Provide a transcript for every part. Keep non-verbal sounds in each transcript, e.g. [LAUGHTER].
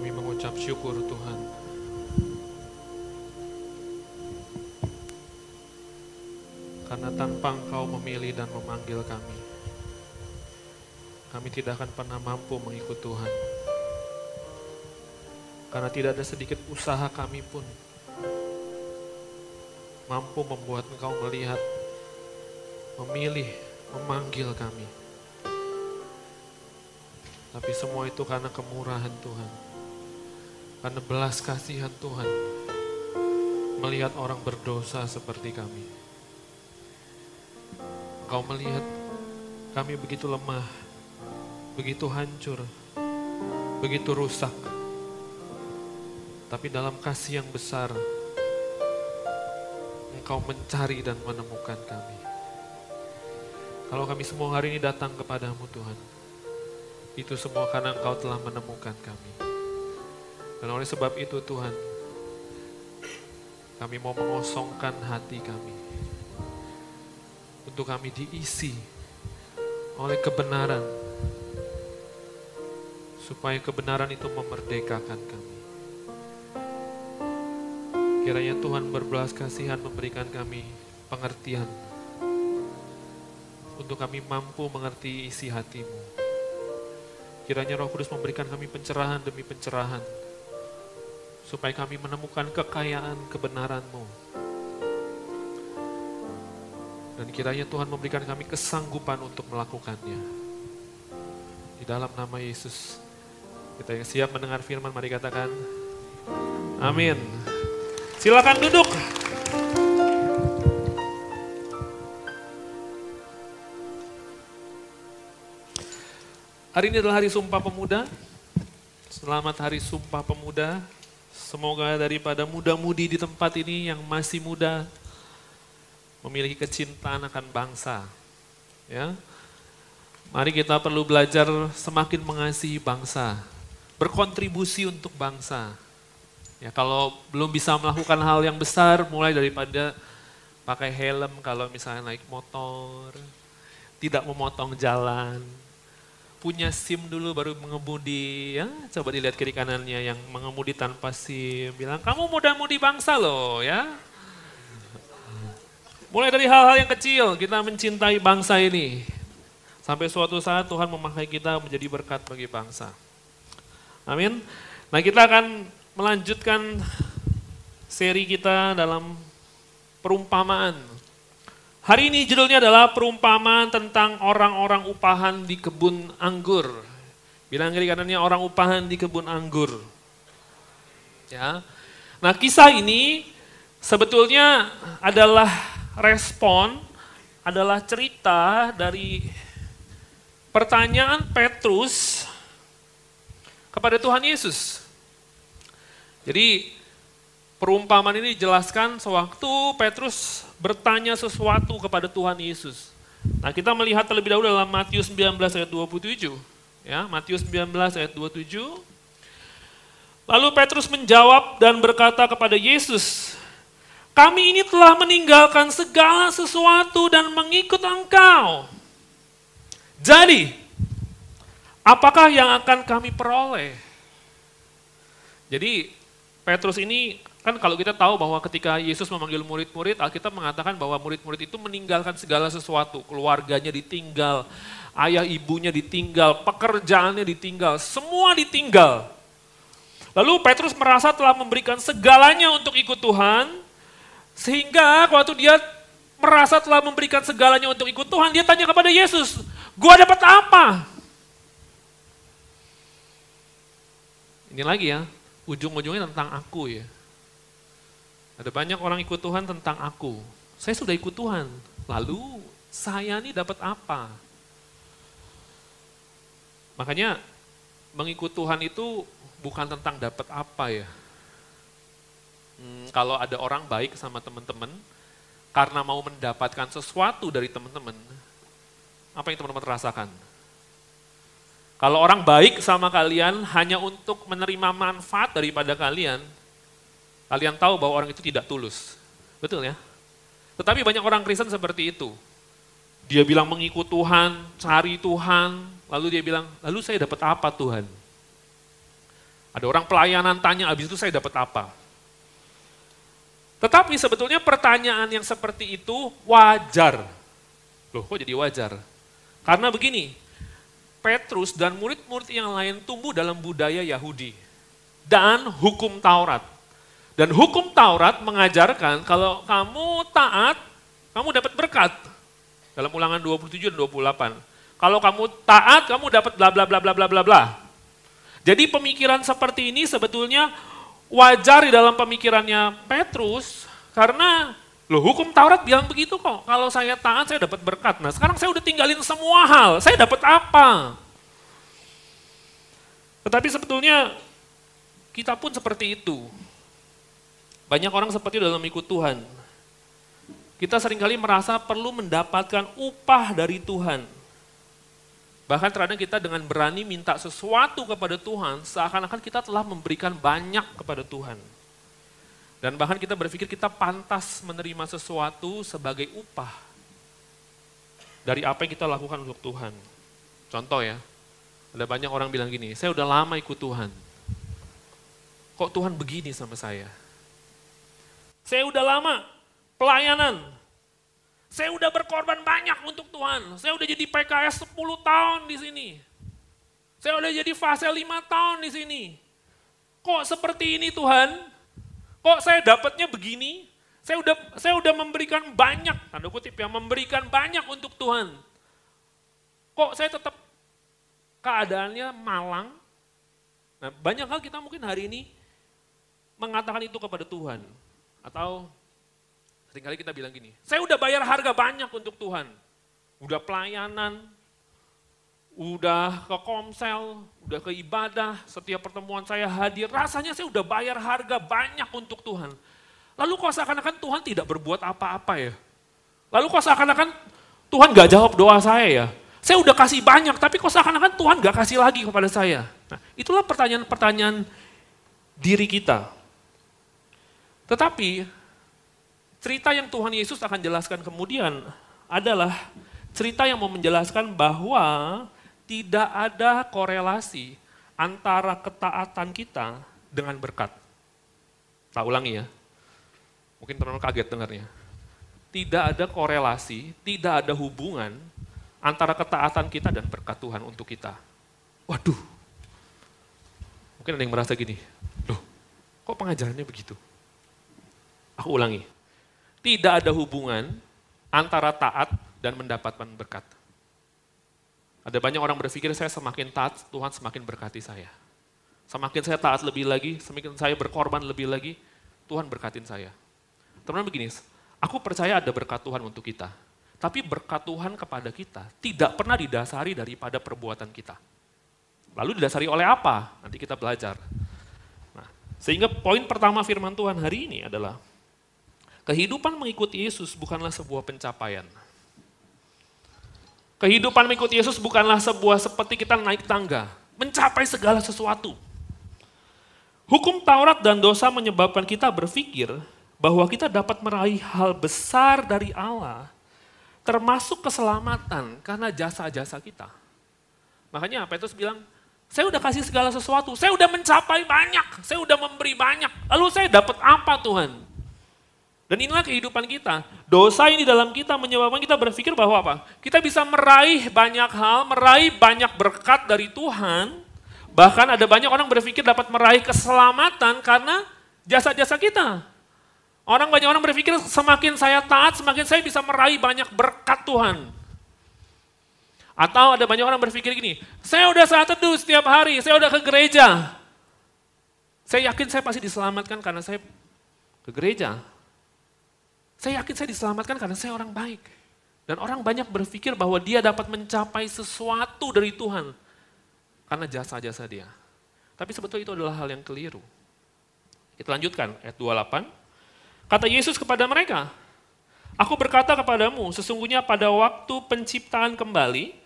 Kami mengucap syukur Tuhan. Karena tanpa Engkau memilih dan memanggil kami, kami tidak akan pernah mampu mengikut Tuhan. Karena tidak ada sedikit usaha kami pun mampu membuat Engkau melihat, memilih, memanggil kami. Tapi semua itu karena kemurahan Tuhan. Karena belas kasihan Tuhan. Melihat orang berdosa seperti kami. Engkau melihat kami begitu lemah, begitu hancur, begitu rusak. Tapi dalam kasih yang besar, Engkau mencari dan menemukan kami. Kalau kami semua hari ini datang kepadamu Tuhan, itu semua karena Engkau telah menemukan kami. Dan oleh sebab itu Tuhan, kami mau mengosongkan hati kami. Untuk kami diisi oleh kebenaran. Supaya kebenaran itu memerdekakan kami. Kiranya Tuhan berbelas kasihan memberikan kami pengertian. Untuk kami mampu mengerti isi hatimu. Kiranya Roh Kudus memberikan kami pencerahan demi pencerahan. Supaya kami menemukan kekayaan kebenaran-Mu. Dan kiranya Tuhan memberikan kami kesanggupan untuk melakukannya. Di dalam nama Yesus. Kita yang siap mendengar firman, mari katakan. Amin. Silakan duduk. Hari ini adalah hari Sumpah Pemuda. Selamat Hari Sumpah Pemuda. Semoga daripada muda-mudi di tempat ini yang masih muda memiliki kecintaan akan bangsa. Ya. Mari kita perlu belajar semakin mengasihi bangsa, berkontribusi untuk bangsa. Ya, kalau belum bisa melakukan hal yang besar, mulai daripada pakai helm kalau misalnya naik motor, tidak memotong jalan, punya SIM dulu baru mengemudi, ya coba dilihat kiri kanannya yang mengemudi tanpa SIM, bilang kamu muda-mudi bangsa loh ya. Mulai dari hal-hal yang kecil, kita mencintai bangsa ini. Sampai suatu saat Tuhan memakai kita menjadi berkat bagi bangsa. Amin. Nah kita akan melanjutkan seri kita dalam perumpamaan. Hari ini judulnya adalah perumpamaan tentang orang-orang upahan di kebun anggur. Bilang kiri kanannya orang upahan di kebun anggur. Ya. Nah kisah ini sebetulnya adalah respon, adalah cerita dari pertanyaan Petrus kepada Tuhan Yesus. Jadi perumpamaan ini dijelaskan sewaktu Petrus bertanya sesuatu kepada Tuhan Yesus. Nah kita melihat terlebih dahulu dalam Matius 19 ayat 27. Ya, Matius 19 ayat 27. Lalu Petrus menjawab dan berkata kepada Yesus, kami ini telah meninggalkan segala sesuatu dan mengikut engkau. Jadi, apakah yang akan kami peroleh? Jadi, Petrus ini kan kalau kita tahu bahwa ketika Yesus memanggil murid-murid, Alkitab mengatakan bahwa murid-murid itu meninggalkan segala sesuatu, keluarganya ditinggal, ayah ibunya ditinggal, pekerjaannya ditinggal, semua ditinggal. Lalu Petrus merasa telah memberikan segalanya untuk ikut Tuhan, sehingga waktu dia merasa telah memberikan segalanya untuk ikut Tuhan, dia tanya kepada Yesus, gua dapat apa? Ini lagi ya, ujung-ujungnya tentang aku ya. Ada banyak orang ikut Tuhan tentang aku. Saya sudah ikut Tuhan, lalu saya ini dapat apa? Makanya mengikut Tuhan itu bukan tentang dapat apa ya. Hmm, kalau ada orang baik sama teman-teman, karena mau mendapatkan sesuatu dari teman-teman, apa yang teman-teman rasakan? Kalau orang baik sama kalian hanya untuk menerima manfaat daripada kalian, kalian tahu bahwa orang itu tidak tulus. Betul ya? Tetapi banyak orang Kristen seperti itu. Dia bilang mengikut Tuhan, cari Tuhan, lalu dia bilang, lalu saya dapat apa Tuhan? Ada orang pelayanan tanya, habis itu saya dapat apa? Tetapi sebetulnya pertanyaan yang seperti itu wajar. Loh kok jadi wajar? Karena begini, Petrus dan murid-murid yang lain tumbuh dalam budaya Yahudi dan hukum Taurat. Dan hukum Taurat mengajarkan kalau kamu taat, kamu dapat berkat. Dalam ulangan 27 dan 28. Kalau kamu taat, kamu dapat bla bla bla bla bla bla bla. Jadi pemikiran seperti ini sebetulnya wajar di dalam pemikirannya Petrus karena loh hukum Taurat bilang begitu kok. Kalau saya taat saya dapat berkat. Nah sekarang saya udah tinggalin semua hal, saya dapat apa? Tetapi sebetulnya kita pun seperti itu. Banyak orang seperti dalam ikut Tuhan. Kita sering kali merasa perlu mendapatkan upah dari Tuhan. Bahkan terkadang kita dengan berani minta sesuatu kepada Tuhan, seakan-akan kita telah memberikan banyak kepada Tuhan. Dan bahkan kita berpikir kita pantas menerima sesuatu sebagai upah dari apa yang kita lakukan untuk Tuhan. Contoh ya, ada banyak orang bilang gini, saya udah lama ikut Tuhan. Kok Tuhan begini sama saya? Saya udah lama pelayanan, saya udah berkorban banyak untuk Tuhan. Saya udah jadi PKS 10 tahun di sini. Saya udah jadi fase 5 tahun di sini. Kok seperti ini Tuhan? Kok saya dapatnya begini? Saya udah saya udah memberikan banyak, tanda kutip ya, memberikan banyak untuk Tuhan. Kok saya tetap keadaannya malang? Nah, banyak hal kita mungkin hari ini mengatakan itu kepada Tuhan. Atau Seringkali kita bilang gini, saya udah bayar harga banyak untuk Tuhan. Udah pelayanan, udah ke komsel, udah ke ibadah, setiap pertemuan saya hadir, rasanya saya udah bayar harga banyak untuk Tuhan. Lalu kok seakan-akan Tuhan tidak berbuat apa-apa ya? Lalu kok seakan-akan Tuhan gak jawab doa saya ya? Saya udah kasih banyak, tapi kok seakan-akan Tuhan gak kasih lagi kepada saya? Nah, itulah pertanyaan-pertanyaan diri kita. Tetapi Cerita yang Tuhan Yesus akan jelaskan kemudian adalah cerita yang mau menjelaskan bahwa tidak ada korelasi antara ketaatan kita dengan berkat. Tak ulangi ya. Mungkin teman-teman kaget dengarnya. Tidak ada korelasi, tidak ada hubungan antara ketaatan kita dan berkat Tuhan untuk kita. Waduh. Mungkin ada yang merasa gini, loh kok pengajarannya begitu? Aku ulangi, tidak ada hubungan antara taat dan mendapatkan berkat. Ada banyak orang berpikir saya semakin taat, Tuhan semakin berkati saya. Semakin saya taat lebih lagi, semakin saya berkorban lebih lagi, Tuhan berkatin saya. Teman-teman begini, aku percaya ada berkat Tuhan untuk kita. Tapi berkat Tuhan kepada kita tidak pernah didasari daripada perbuatan kita. Lalu didasari oleh apa? Nanti kita belajar. Nah, sehingga poin pertama firman Tuhan hari ini adalah Kehidupan mengikuti Yesus bukanlah sebuah pencapaian. Kehidupan mengikuti Yesus bukanlah sebuah seperti kita naik tangga, mencapai segala sesuatu. Hukum Taurat dan dosa menyebabkan kita berpikir bahwa kita dapat meraih hal besar dari Allah, termasuk keselamatan karena jasa-jasa kita. Makanya Petrus bilang, saya udah kasih segala sesuatu, saya udah mencapai banyak, saya udah memberi banyak, lalu saya dapat apa Tuhan? Dan inilah kehidupan kita. Dosa ini dalam kita menyebabkan kita berpikir bahwa apa? Kita bisa meraih banyak hal, meraih banyak berkat dari Tuhan. Bahkan ada banyak orang berpikir dapat meraih keselamatan karena jasa-jasa kita. Orang banyak orang berpikir semakin saya taat, semakin saya bisa meraih banyak berkat Tuhan. Atau ada banyak orang berpikir gini, saya udah saat teduh setiap hari, saya udah ke gereja. Saya yakin saya pasti diselamatkan karena saya ke gereja. Saya yakin saya diselamatkan karena saya orang baik. Dan orang banyak berpikir bahwa dia dapat mencapai sesuatu dari Tuhan. Karena jasa-jasa dia. Tapi sebetulnya itu adalah hal yang keliru. Kita lanjutkan ayat 28. Kata Yesus kepada mereka, Aku berkata kepadamu, sesungguhnya pada waktu penciptaan kembali,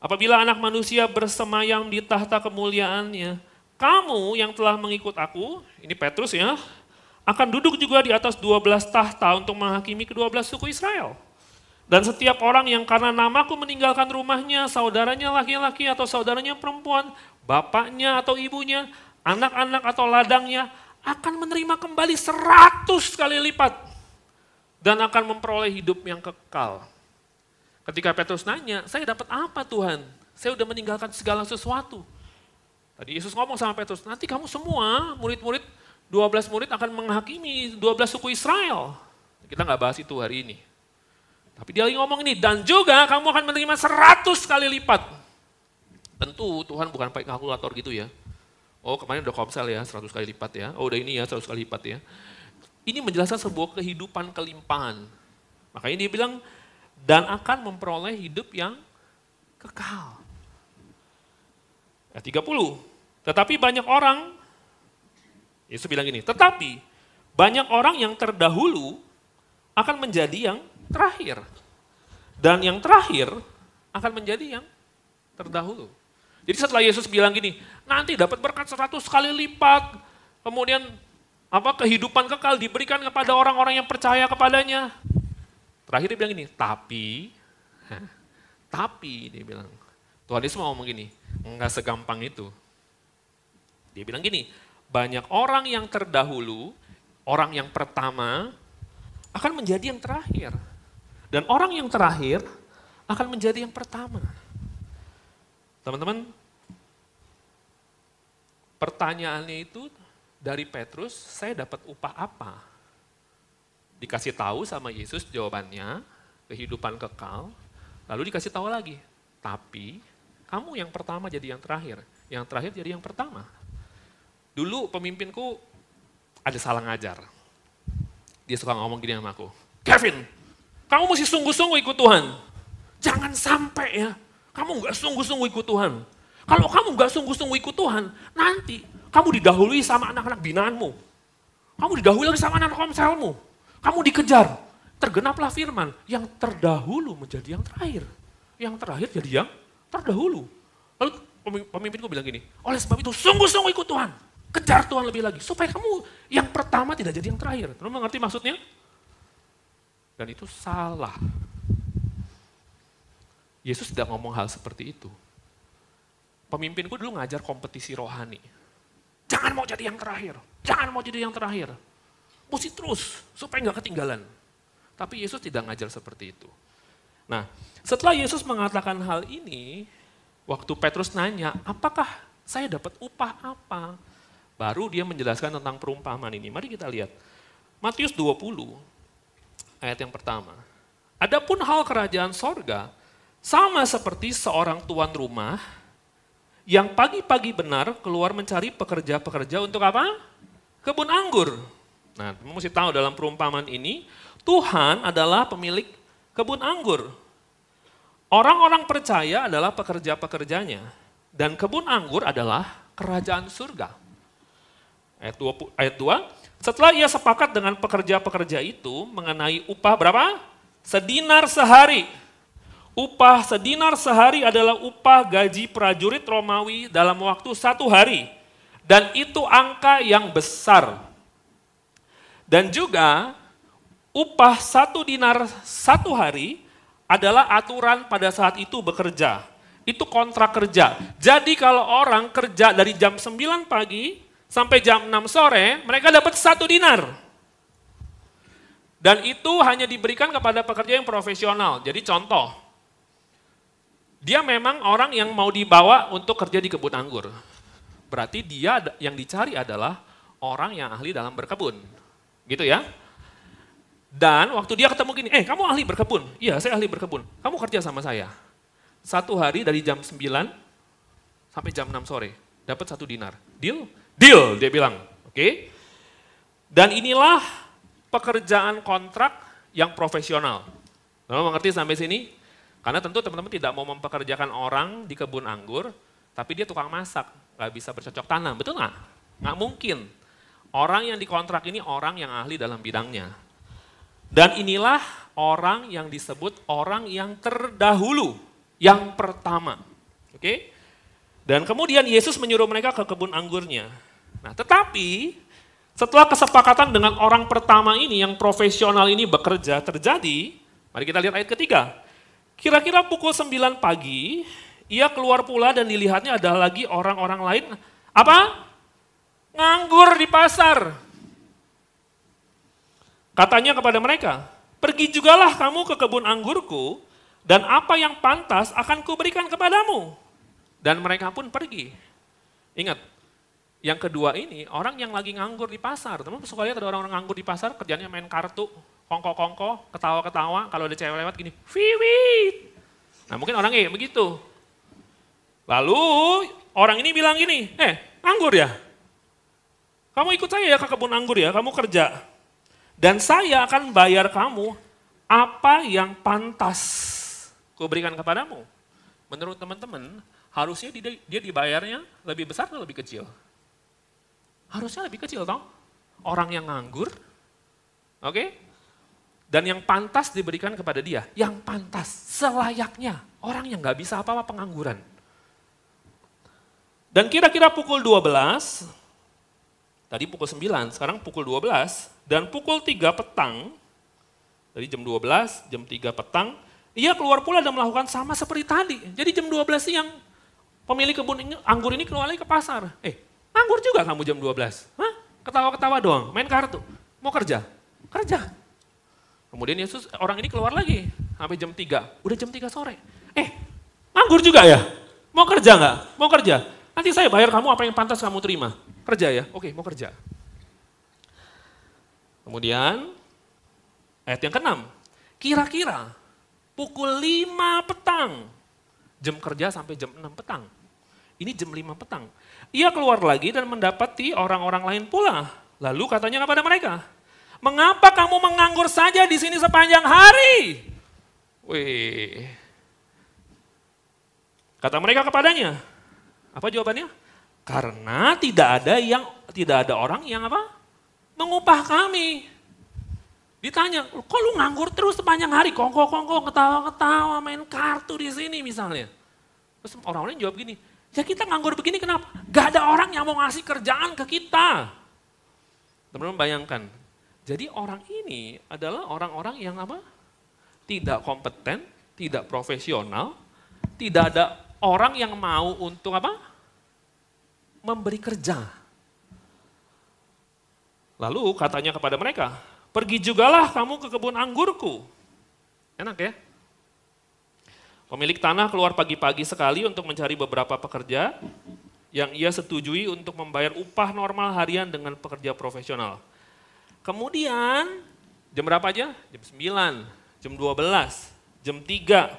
apabila anak manusia bersemayam di tahta kemuliaannya, kamu yang telah mengikut aku, ini Petrus ya, akan duduk juga di atas 12 tahta untuk menghakimi kedua belas suku Israel. Dan setiap orang yang karena namaku meninggalkan rumahnya, saudaranya laki-laki atau saudaranya perempuan, bapaknya atau ibunya, anak-anak atau ladangnya akan menerima kembali seratus kali lipat dan akan memperoleh hidup yang kekal. Ketika Petrus nanya, saya dapat apa Tuhan? Saya sudah meninggalkan segala sesuatu. Tadi Yesus ngomong sama Petrus, nanti kamu semua murid-murid, 12 murid akan menghakimi 12 suku Israel. Kita nggak bahas itu hari ini. Tapi dia lagi ngomong ini, dan juga kamu akan menerima 100 kali lipat. Tentu Tuhan bukan pakai kalkulator gitu ya. Oh kemarin udah komsel ya, 100 kali lipat ya. Oh udah ini ya, 100 kali lipat ya. Ini menjelaskan sebuah kehidupan kelimpahan. Makanya dia bilang, dan akan memperoleh hidup yang kekal. Ya, 30. Tetapi banyak orang, Yesus bilang gini, tetapi banyak orang yang terdahulu akan menjadi yang terakhir. Dan yang terakhir akan menjadi yang terdahulu. Jadi setelah Yesus bilang gini, nanti dapat berkat seratus kali lipat, kemudian apa kehidupan kekal diberikan kepada orang-orang yang percaya kepadanya. Terakhir dia bilang gini, tapi, tapi dia bilang, Tuhan Yesus mau ngomong gini, enggak segampang itu. Dia bilang gini, banyak orang yang terdahulu, orang yang pertama, akan menjadi yang terakhir. Dan orang yang terakhir akan menjadi yang pertama. Teman-teman, pertanyaannya itu dari Petrus, saya dapat upah apa? Dikasih tahu sama Yesus jawabannya, kehidupan kekal, lalu dikasih tahu lagi, tapi kamu yang pertama jadi yang terakhir, yang terakhir jadi yang pertama. Dulu pemimpinku ada salah ngajar. Dia suka ngomong gini sama aku, Kevin, kamu mesti sungguh-sungguh ikut Tuhan. Jangan sampai ya, kamu nggak sungguh-sungguh ikut Tuhan. Kalau kamu nggak sungguh-sungguh ikut Tuhan, nanti kamu didahului sama anak-anak binaanmu. Kamu didahului lagi sama anak komselmu. Kamu dikejar. Tergenaplah firman, yang terdahulu menjadi yang terakhir. Yang terakhir jadi yang terdahulu. Lalu pemimpinku bilang gini, oleh sebab itu sungguh-sungguh ikut Tuhan. Kejar Tuhan lebih lagi, supaya kamu yang pertama tidak jadi yang terakhir. Kamu mengerti maksudnya? Dan itu salah. Yesus tidak ngomong hal seperti itu. Pemimpinku dulu ngajar kompetisi rohani. Jangan mau jadi yang terakhir. Jangan mau jadi yang terakhir. Mesti terus, supaya nggak ketinggalan. Tapi Yesus tidak ngajar seperti itu. Nah, setelah Yesus mengatakan hal ini, waktu Petrus nanya, apakah saya dapat upah apa? Baru dia menjelaskan tentang perumpamaan ini. Mari kita lihat. Matius 20, ayat yang pertama. Adapun hal kerajaan sorga, sama seperti seorang tuan rumah yang pagi-pagi benar keluar mencari pekerja-pekerja untuk apa? Kebun anggur. Nah, kamu mesti tahu dalam perumpamaan ini, Tuhan adalah pemilik kebun anggur. Orang-orang percaya adalah pekerja-pekerjanya. Dan kebun anggur adalah kerajaan surga. Ayat 2, ayat 2 setelah ia sepakat dengan pekerja-pekerja itu mengenai upah berapa? Sedinar sehari. Upah sedinar sehari adalah upah gaji prajurit Romawi dalam waktu satu hari. Dan itu angka yang besar. Dan juga upah satu dinar satu hari adalah aturan pada saat itu bekerja. Itu kontrak kerja. Jadi kalau orang kerja dari jam 9 pagi sampai jam 6 sore, mereka dapat satu dinar. Dan itu hanya diberikan kepada pekerja yang profesional. Jadi contoh, dia memang orang yang mau dibawa untuk kerja di kebun anggur. Berarti dia yang dicari adalah orang yang ahli dalam berkebun. Gitu ya. Dan waktu dia ketemu gini, eh kamu ahli berkebun? Iya saya ahli berkebun. Kamu kerja sama saya. Satu hari dari jam 9 sampai jam 6 sore. Dapat satu dinar. Deal? Deal, dia bilang. Oke. Okay? Dan inilah pekerjaan kontrak yang profesional. Teman mengerti sampai sini? Karena tentu teman-teman tidak mau mempekerjakan orang di kebun anggur, tapi dia tukang masak, nggak bisa bercocok tanam, betul nggak? Nggak mungkin. Orang yang dikontrak ini orang yang ahli dalam bidangnya. Dan inilah orang yang disebut orang yang terdahulu, yang pertama. Oke? Okay? Dan kemudian Yesus menyuruh mereka ke kebun anggurnya. Nah, tetapi setelah kesepakatan dengan orang pertama ini yang profesional ini bekerja terjadi, mari kita lihat ayat ketiga. Kira-kira pukul 9 pagi, ia keluar pula dan dilihatnya ada lagi orang-orang lain apa? nganggur di pasar. Katanya kepada mereka, pergi jugalah kamu ke kebun anggurku, dan apa yang pantas akan kuberikan kepadamu. Dan mereka pun pergi. Ingat, yang kedua ini orang yang lagi nganggur di pasar. Teman suka lihat ada orang-orang nganggur di pasar, kerjanya main kartu, kongko-kongko, ketawa-ketawa, kalau ada cewek lewat gini, wiwit. Nah mungkin orang kayak begitu. Lalu orang ini bilang gini, eh nganggur ya? Kamu ikut saya ya ke kebun anggur ya, kamu kerja. Dan saya akan bayar kamu apa yang pantas kuberikan kepadamu. Menurut teman-teman, harusnya dia dibayarnya lebih besar atau lebih kecil? Harusnya lebih kecil toh. Orang yang nganggur, oke? Okay? Dan yang pantas diberikan kepada dia, yang pantas, selayaknya. Orang yang nggak bisa apa-apa pengangguran. Dan kira-kira pukul 12, tadi pukul 9, sekarang pukul 12, dan pukul 3 petang, dari jam 12, jam 3 petang, ia keluar pula dan melakukan sama seperti tadi. Jadi jam 12 siang, pemilik kebun anggur ini keluar lagi ke pasar. Eh, anggur juga kamu jam 12? Hah? Ketawa-ketawa doang, main kartu. Mau kerja? Kerja. Kemudian Yesus, orang ini keluar lagi, sampai jam 3. Udah jam 3 sore. Eh, anggur juga ya? Mau kerja nggak? Mau kerja? Nanti saya bayar kamu apa yang pantas kamu terima. Kerja ya? Oke, mau kerja. Kemudian ayat yang keenam, kira-kira pukul 5 petang, jam kerja sampai jam 6 petang. Ini jam 5 petang. Ia keluar lagi dan mendapati orang-orang lain pula. Lalu katanya kepada mereka, mengapa kamu menganggur saja di sini sepanjang hari? Wih. Kata mereka kepadanya, apa jawabannya? Karena tidak ada yang tidak ada orang yang apa? mengupah kami. Ditanya, kok lu nganggur terus sepanjang hari, kongko-kongko, ketawa-ketawa, main kartu di sini misalnya. Terus orang-orang jawab gini, ya kita nganggur begini kenapa? Gak ada orang yang mau ngasih kerjaan ke kita. Teman-teman bayangkan, jadi orang ini adalah orang-orang yang apa? Tidak kompeten, tidak profesional, tidak ada orang yang mau untuk apa? Memberi kerja. Lalu katanya kepada mereka, pergi jugalah kamu ke kebun anggurku. Enak ya? Pemilik tanah keluar pagi-pagi sekali untuk mencari beberapa pekerja yang ia setujui untuk membayar upah normal harian dengan pekerja profesional. Kemudian jam berapa aja? Jam 9, jam 12, jam 3,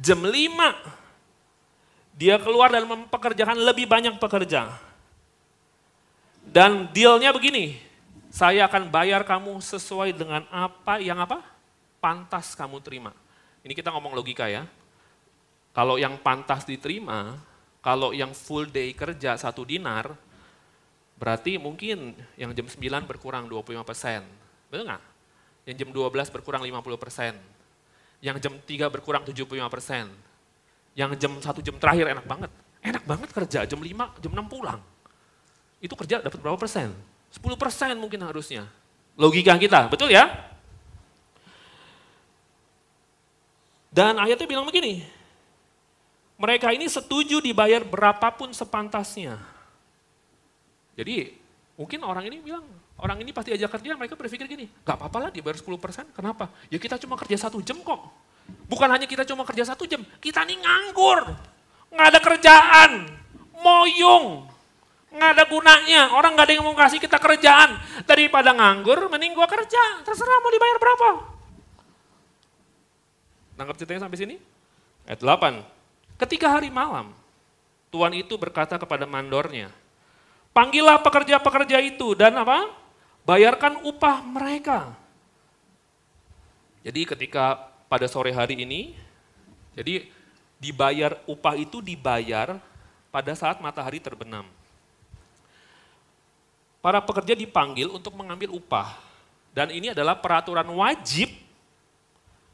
jam 5. Dia keluar dan mempekerjakan lebih banyak pekerja. Dan dealnya begini, saya akan bayar kamu sesuai dengan apa yang apa? Pantas kamu terima. Ini kita ngomong logika ya. Kalau yang pantas diterima, kalau yang full day kerja satu dinar, berarti mungkin yang jam 9 berkurang 25 persen. Betul nggak? Yang jam 12 berkurang 50 persen. Yang jam 3 berkurang 75 persen. Yang jam satu jam terakhir enak banget. Enak banget kerja, jam 5, jam 6 pulang. Itu kerja dapat berapa persen? 10% mungkin harusnya. Logika kita, betul ya? Dan ayatnya bilang begini, mereka ini setuju dibayar berapapun sepantasnya. Jadi mungkin orang ini bilang, orang ini pasti ajak kerja, mereka berpikir gini, gak apa-apa lah dibayar 10%, kenapa? Ya kita cuma kerja satu jam kok. Bukan hanya kita cuma kerja satu jam, kita nih nganggur, nggak ada kerjaan, moyong, nggak ada gunanya. Orang nggak ada yang mau kasih kita kerjaan. Daripada nganggur, mending gua kerja. Terserah mau dibayar berapa. Nangkap ceritanya sampai sini? Ayat 8. Ketika hari malam, Tuhan itu berkata kepada mandornya, panggillah pekerja-pekerja itu dan apa? Bayarkan upah mereka. Jadi ketika pada sore hari ini, jadi dibayar upah itu dibayar pada saat matahari terbenam para pekerja dipanggil untuk mengambil upah. Dan ini adalah peraturan wajib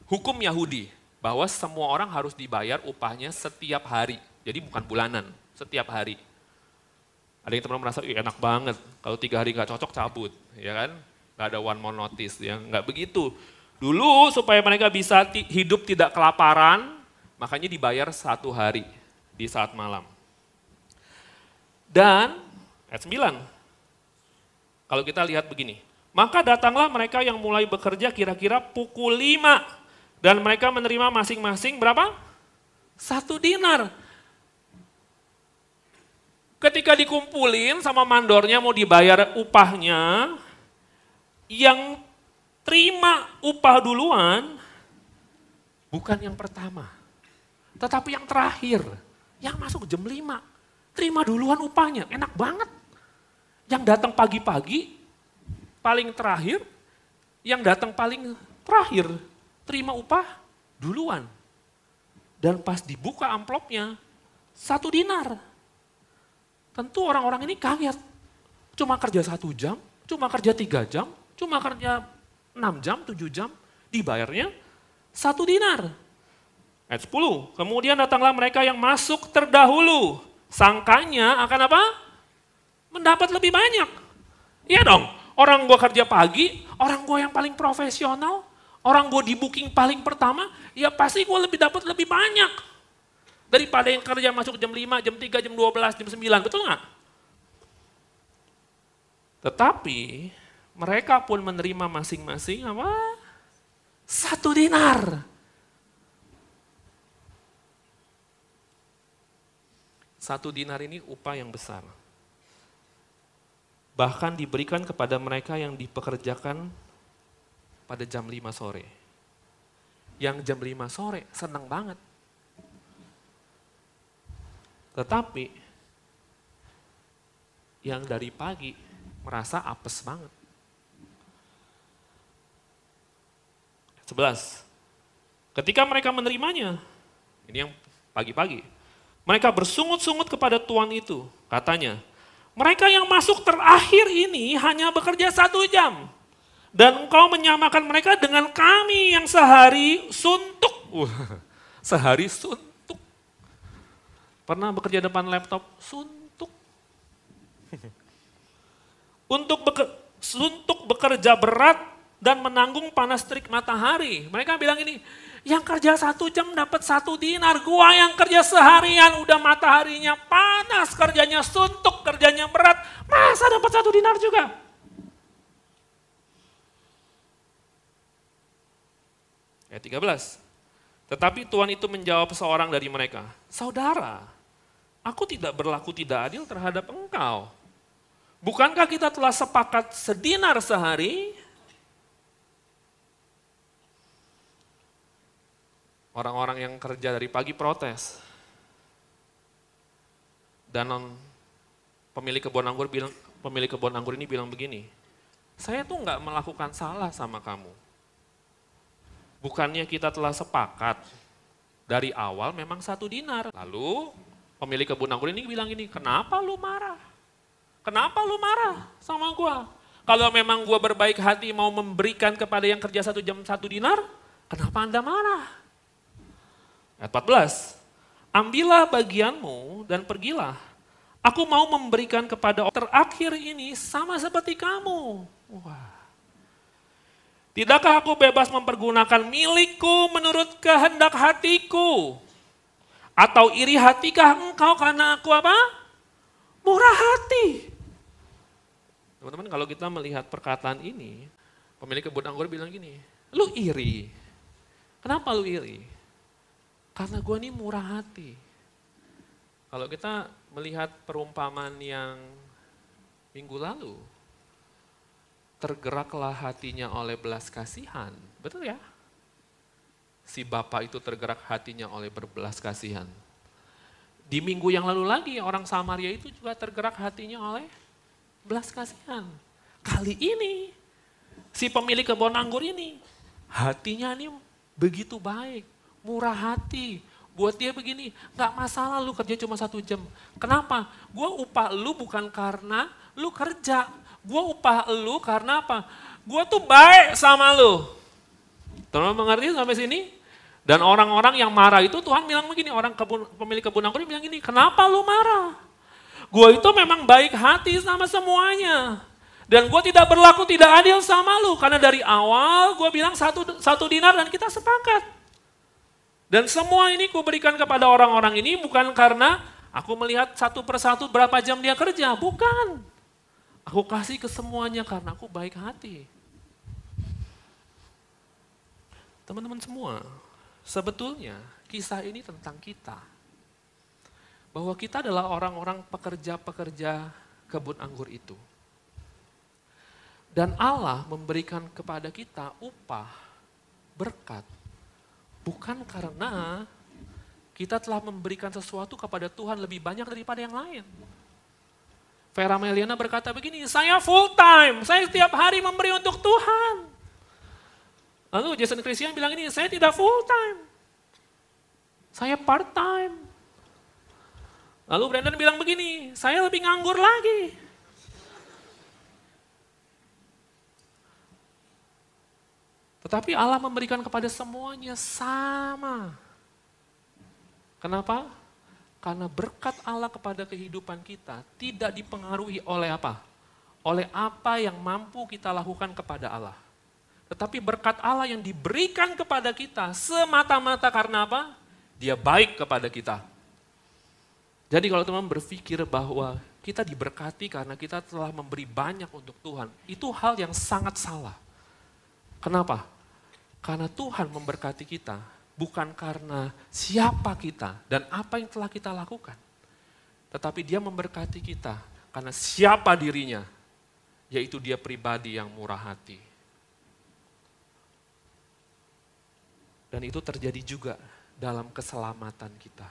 hukum Yahudi bahwa semua orang harus dibayar upahnya setiap hari. Jadi bukan bulanan, setiap hari. Ada yang teman merasa, enak banget, kalau tiga hari nggak cocok cabut, ya kan? Gak ada one more notice, ya nggak begitu. Dulu supaya mereka bisa hidup tidak kelaparan, makanya dibayar satu hari di saat malam. Dan ayat 9, Kalau kita lihat begini, maka datanglah mereka yang mulai bekerja kira-kira pukul 5 dan mereka menerima masing-masing berapa? Satu dinar. Ketika dikumpulin sama mandornya mau dibayar upahnya, yang terima upah duluan bukan yang pertama, tetapi yang terakhir, yang masuk jam 5. Terima duluan upahnya, enak banget. Yang datang pagi-pagi, paling terakhir, yang datang paling terakhir, terima upah duluan. Dan pas dibuka amplopnya, satu dinar. Tentu orang-orang ini kaget. Cuma kerja satu jam, cuma kerja tiga jam, cuma kerja enam jam, tujuh jam, dibayarnya satu dinar. Ayat 10, kemudian datanglah mereka yang masuk terdahulu. Sangkanya akan apa? mendapat lebih banyak. Iya dong, orang gue kerja pagi, orang gue yang paling profesional, orang gue di booking paling pertama, ya pasti gue lebih dapat lebih banyak. Daripada yang kerja masuk jam 5, jam 3, jam 12, jam 9, betul nggak? Tetapi mereka pun menerima masing-masing apa? Satu dinar. Satu dinar ini upah yang besar bahkan diberikan kepada mereka yang dipekerjakan pada jam 5 sore. Yang jam 5 sore senang banget. Tetapi yang dari pagi merasa apes banget. 11. Ketika mereka menerimanya, ini yang pagi-pagi, mereka bersungut-sungut kepada tuan itu. Katanya, mereka yang masuk terakhir ini hanya bekerja satu jam. Dan engkau menyamakan mereka dengan kami yang sehari suntuk. Uh, sehari suntuk. Pernah bekerja depan laptop? Suntuk. [LAUGHS] Untuk beker, suntuk bekerja berat dan menanggung panas terik matahari. Mereka bilang ini, yang kerja satu jam dapat satu dinar. Gua yang kerja seharian udah mataharinya panas, kerjanya suntuk, kerjanya berat. Masa dapat satu dinar juga? Ayat 13. Tetapi Tuhan itu menjawab seorang dari mereka, Saudara, aku tidak berlaku tidak adil terhadap engkau. Bukankah kita telah sepakat sedinar sehari? Orang-orang yang kerja dari pagi protes. Dan pemilik kebun anggur bilang, pemilik kebun anggur ini bilang begini, saya tuh nggak melakukan salah sama kamu. Bukannya kita telah sepakat dari awal memang satu dinar. Lalu pemilik kebun anggur ini bilang gini, kenapa lu marah? Kenapa lu marah sama gua? Kalau memang gua berbaik hati mau memberikan kepada yang kerja satu jam satu dinar, kenapa anda marah? Ayat 14. Ambillah bagianmu dan pergilah. Aku mau memberikan kepada terakhir ini sama seperti kamu. Wah. Tidakkah aku bebas mempergunakan milikku menurut kehendak hatiku? Atau iri hatikah engkau karena aku apa? Murah hati. Teman-teman kalau kita melihat perkataan ini, pemilik kebun anggur bilang gini, lu iri. Kenapa lu iri? Karena gue ini murah hati. Kalau kita melihat perumpamaan yang minggu lalu, tergeraklah hatinya oleh belas kasihan. Betul ya? Si bapak itu tergerak hatinya oleh berbelas kasihan. Di minggu yang lalu lagi orang Samaria itu juga tergerak hatinya oleh belas kasihan. Kali ini si pemilik kebun anggur ini hatinya ini begitu baik murah hati. Buat dia begini, gak masalah lu kerja cuma satu jam. Kenapa? Gue upah lu bukan karena lu kerja. Gue upah lu karena apa? Gue tuh baik sama lu. Teman mengerti sampai sini? Dan orang-orang yang marah itu Tuhan bilang begini, orang kebun, pemilik kebun anggur bilang gini, kenapa lu marah? Gue itu memang baik hati sama semuanya. Dan gue tidak berlaku tidak adil sama lu. Karena dari awal gue bilang satu, satu dinar dan kita sepakat. Dan semua ini kuberikan kepada orang-orang ini bukan karena aku melihat satu persatu berapa jam dia kerja, bukan. Aku kasih ke semuanya karena aku baik hati. Teman-teman semua, sebetulnya kisah ini tentang kita. Bahwa kita adalah orang-orang pekerja-pekerja kebun anggur itu. Dan Allah memberikan kepada kita upah, berkat, bukan karena kita telah memberikan sesuatu kepada Tuhan lebih banyak daripada yang lain. Vera Meliana berkata begini, saya full time, saya setiap hari memberi untuk Tuhan. Lalu Jason Christian bilang ini, saya tidak full time. Saya part time. Lalu Brandon bilang begini, saya lebih nganggur lagi. Tetapi Allah memberikan kepada semuanya sama. Kenapa? Karena berkat Allah kepada kehidupan kita tidak dipengaruhi oleh apa? Oleh apa yang mampu kita lakukan kepada Allah. Tetapi berkat Allah yang diberikan kepada kita semata-mata karena apa? Dia baik kepada kita. Jadi kalau teman berpikir bahwa kita diberkati karena kita telah memberi banyak untuk Tuhan, itu hal yang sangat salah. Kenapa? Karena Tuhan memberkati kita bukan karena siapa kita dan apa yang telah kita lakukan. Tetapi dia memberkati kita karena siapa dirinya, yaitu dia pribadi yang murah hati. Dan itu terjadi juga dalam keselamatan kita.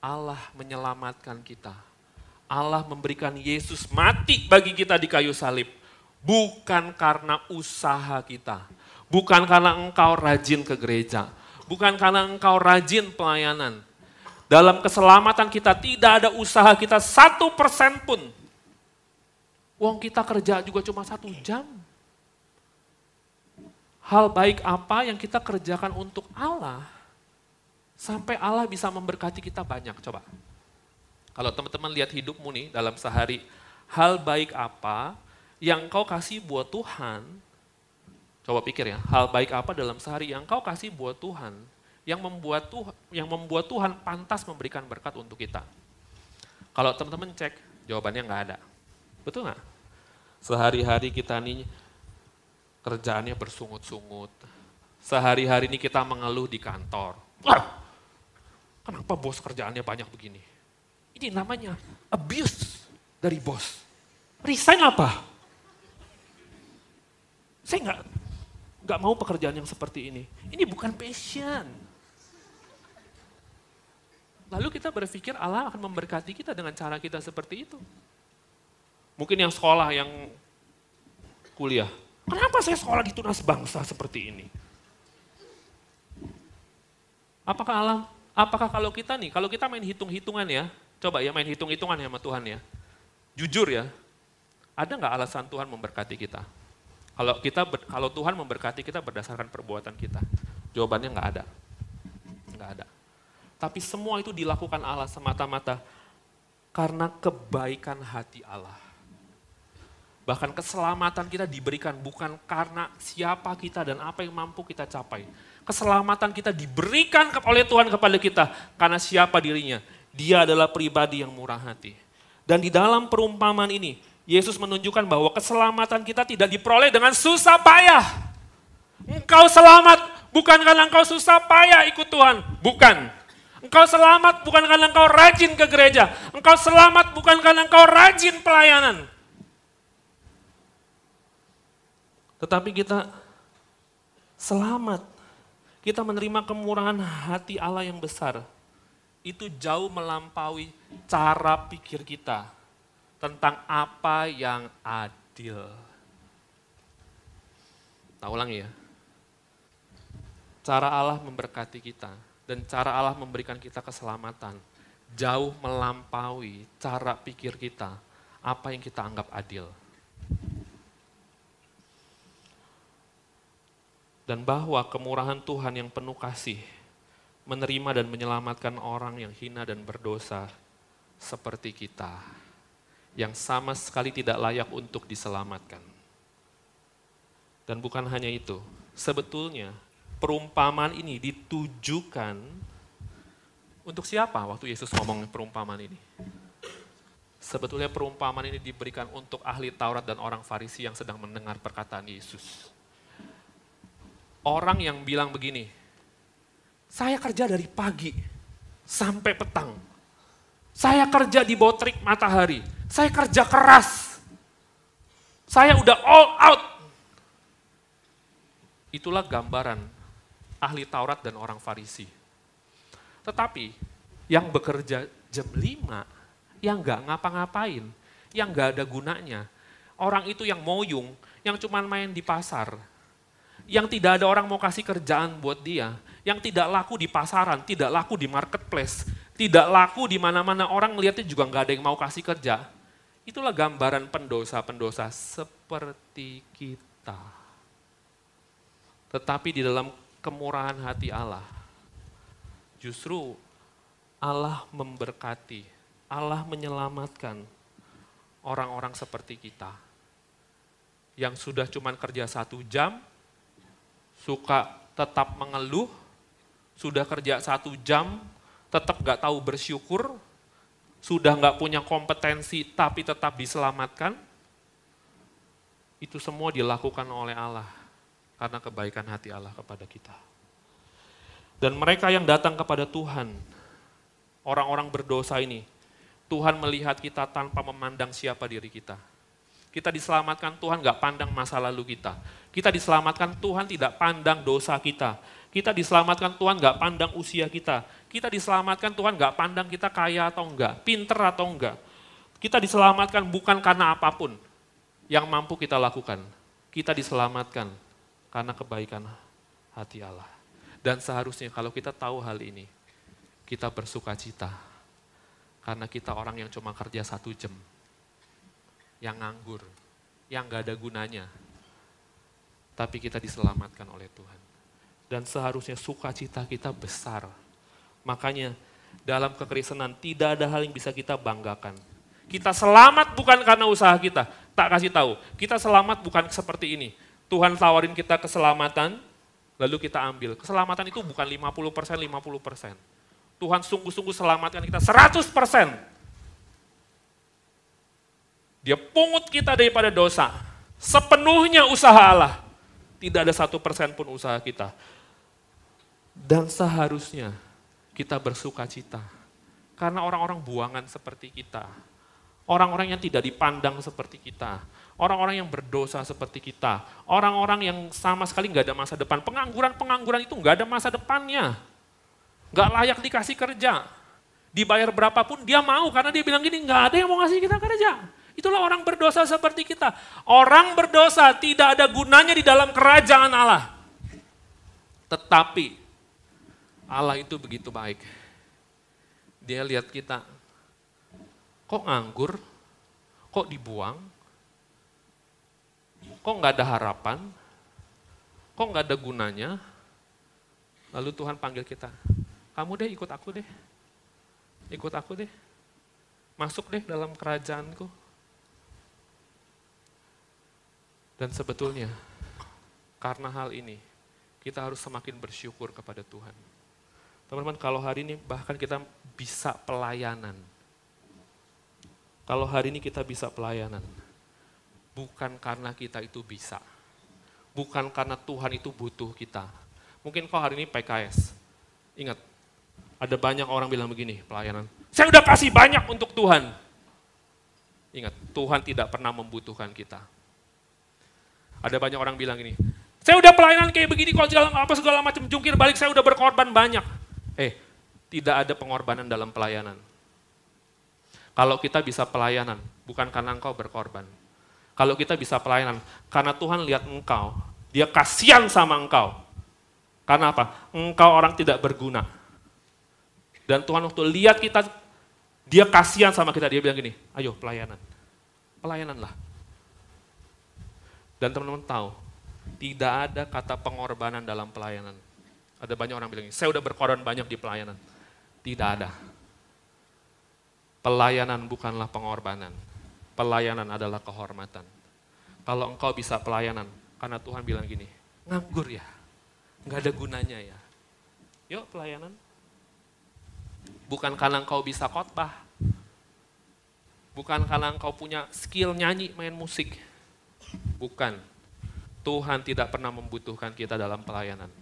Allah menyelamatkan kita. Allah memberikan Yesus mati bagi kita di kayu salib. Bukan karena usaha kita. Bukan karena engkau rajin ke gereja. Bukan karena engkau rajin pelayanan. Dalam keselamatan kita tidak ada usaha kita satu persen pun. Uang kita kerja juga cuma satu jam hal baik apa yang kita kerjakan untuk Allah, sampai Allah bisa memberkati kita banyak. Coba. Kalau teman-teman lihat hidupmu nih dalam sehari, hal baik apa yang kau kasih buat Tuhan, coba pikir ya, hal baik apa dalam sehari yang kau kasih buat Tuhan, yang membuat Tuhan, yang membuat Tuhan pantas memberikan berkat untuk kita. Kalau teman-teman cek, jawabannya nggak ada. Betul nggak? Sehari-hari kita nih kerjaannya bersungut-sungut. Sehari-hari ini kita mengeluh di kantor. Kenapa bos kerjaannya banyak begini? Ini namanya abuse dari bos. Resign apa? Saya nggak nggak mau pekerjaan yang seperti ini. Ini bukan passion. Lalu kita berpikir Allah akan memberkati kita dengan cara kita seperti itu. Mungkin yang sekolah, yang kuliah, Kenapa saya sekolah di tunas bangsa seperti ini? Apakah Allah, apakah kalau kita nih, kalau kita main hitung-hitungan ya, coba ya main hitung-hitungan ya sama Tuhan ya. Jujur ya, ada nggak alasan Tuhan memberkati kita? Kalau kita, kalau Tuhan memberkati kita berdasarkan perbuatan kita, jawabannya nggak ada, nggak ada. Tapi semua itu dilakukan Allah semata-mata karena kebaikan hati Allah. Bahkan keselamatan kita diberikan bukan karena siapa kita dan apa yang mampu kita capai. Keselamatan kita diberikan oleh Tuhan kepada kita karena siapa dirinya. Dia adalah pribadi yang murah hati. Dan di dalam perumpamaan ini, Yesus menunjukkan bahwa keselamatan kita tidak diperoleh dengan susah payah. Engkau selamat bukan karena engkau susah payah ikut Tuhan, bukan. Engkau selamat bukan karena engkau rajin ke gereja. Engkau selamat bukan karena engkau rajin pelayanan. Tetapi kita selamat. Kita menerima kemurahan hati Allah yang besar. Itu jauh melampaui cara pikir kita tentang apa yang adil. Ulangi ya. Cara Allah memberkati kita dan cara Allah memberikan kita keselamatan jauh melampaui cara pikir kita apa yang kita anggap adil. dan bahwa kemurahan Tuhan yang penuh kasih menerima dan menyelamatkan orang yang hina dan berdosa seperti kita, yang sama sekali tidak layak untuk diselamatkan. Dan bukan hanya itu, sebetulnya perumpamaan ini ditujukan untuk siapa waktu Yesus ngomong perumpamaan ini? Sebetulnya perumpamaan ini diberikan untuk ahli Taurat dan orang Farisi yang sedang mendengar perkataan Yesus. Orang yang bilang begini, saya kerja dari pagi sampai petang. Saya kerja di bawah terik matahari. Saya kerja keras. Saya udah all out. Itulah gambaran ahli Taurat dan orang Farisi. Tetapi yang bekerja jam 5 yang nggak ngapa-ngapain, yang nggak ada gunanya. Orang itu yang moyung, yang cuma main di pasar, yang tidak ada orang mau kasih kerjaan buat dia, yang tidak laku di pasaran, tidak laku di marketplace, tidak laku di mana-mana orang melihatnya juga nggak ada yang mau kasih kerja. Itulah gambaran pendosa-pendosa seperti kita. Tetapi di dalam kemurahan hati Allah, justru Allah memberkati Allah menyelamatkan orang-orang seperti kita. Yang sudah cuman kerja satu jam, suka tetap mengeluh, sudah kerja satu jam, tetap gak tahu bersyukur, sudah gak punya kompetensi tapi tetap diselamatkan, itu semua dilakukan oleh Allah karena kebaikan hati Allah kepada kita. Dan mereka yang datang kepada Tuhan, orang-orang berdosa ini, Tuhan melihat kita tanpa memandang siapa diri kita. Kita diselamatkan Tuhan gak pandang masa lalu kita. Kita diselamatkan Tuhan tidak pandang dosa kita. Kita diselamatkan Tuhan gak pandang usia kita. Kita diselamatkan Tuhan gak pandang kita kaya atau enggak, pinter atau enggak. Kita diselamatkan bukan karena apa pun yang mampu kita lakukan. Kita diselamatkan karena kebaikan hati Allah. Dan seharusnya kalau kita tahu hal ini, kita bersuka cita karena kita orang yang cuma kerja satu jam. Yang nganggur, yang gak ada gunanya. Tapi kita diselamatkan oleh Tuhan. Dan seharusnya sukacita kita besar. Makanya dalam kekristenan tidak ada hal yang bisa kita banggakan. Kita selamat bukan karena usaha kita. Tak kasih tahu, kita selamat bukan seperti ini. Tuhan tawarin kita keselamatan, lalu kita ambil. Keselamatan itu bukan 50%, 50%. Tuhan sungguh-sungguh selamatkan kita 100%. Dia pungut kita daripada dosa. Sepenuhnya usaha Allah. Tidak ada satu persen pun usaha kita. Dan seharusnya kita bersuka cita. Karena orang-orang buangan seperti kita. Orang-orang yang tidak dipandang seperti kita. Orang-orang yang berdosa seperti kita. Orang-orang yang sama sekali nggak ada masa depan. Pengangguran-pengangguran itu nggak ada masa depannya. Gak layak dikasih kerja. Dibayar berapapun dia mau karena dia bilang gini, gak ada yang mau ngasih kita kerja. Itulah orang berdosa seperti kita. Orang berdosa tidak ada gunanya di dalam kerajaan Allah. Tetapi Allah itu begitu baik. Dia lihat kita, kok nganggur, kok dibuang, kok nggak ada harapan, kok nggak ada gunanya. Lalu Tuhan panggil kita, kamu deh ikut aku deh. Ikut aku deh. Masuk deh dalam kerajaanku. Dan sebetulnya karena hal ini kita harus semakin bersyukur kepada Tuhan. Teman-teman kalau hari ini bahkan kita bisa pelayanan. Kalau hari ini kita bisa pelayanan, bukan karena kita itu bisa. Bukan karena Tuhan itu butuh kita. Mungkin kau hari ini PKS. Ingat, ada banyak orang bilang begini, pelayanan. Saya udah kasih banyak untuk Tuhan. Ingat, Tuhan tidak pernah membutuhkan kita. Ada banyak orang bilang gini, saya udah pelayanan kayak begini kok segala apa segala macam jungkir balik saya udah berkorban banyak. Eh, tidak ada pengorbanan dalam pelayanan. Kalau kita bisa pelayanan, bukan karena engkau berkorban. Kalau kita bisa pelayanan, karena Tuhan lihat engkau, dia kasihan sama engkau. Karena apa? Engkau orang tidak berguna. Dan Tuhan waktu lihat kita, dia kasihan sama kita, dia bilang gini, ayo pelayanan. Pelayananlah. Dan teman-teman tahu, tidak ada kata pengorbanan dalam pelayanan. Ada banyak orang bilang, saya udah berkorban banyak di pelayanan. Tidak ada. Pelayanan bukanlah pengorbanan. Pelayanan adalah kehormatan. Kalau engkau bisa pelayanan, karena Tuhan bilang gini, nganggur ya, nggak ada gunanya ya. Yuk pelayanan, Bukan karena engkau bisa khotbah. Bukan karena engkau punya skill nyanyi, main musik. Bukan. Tuhan tidak pernah membutuhkan kita dalam pelayanan.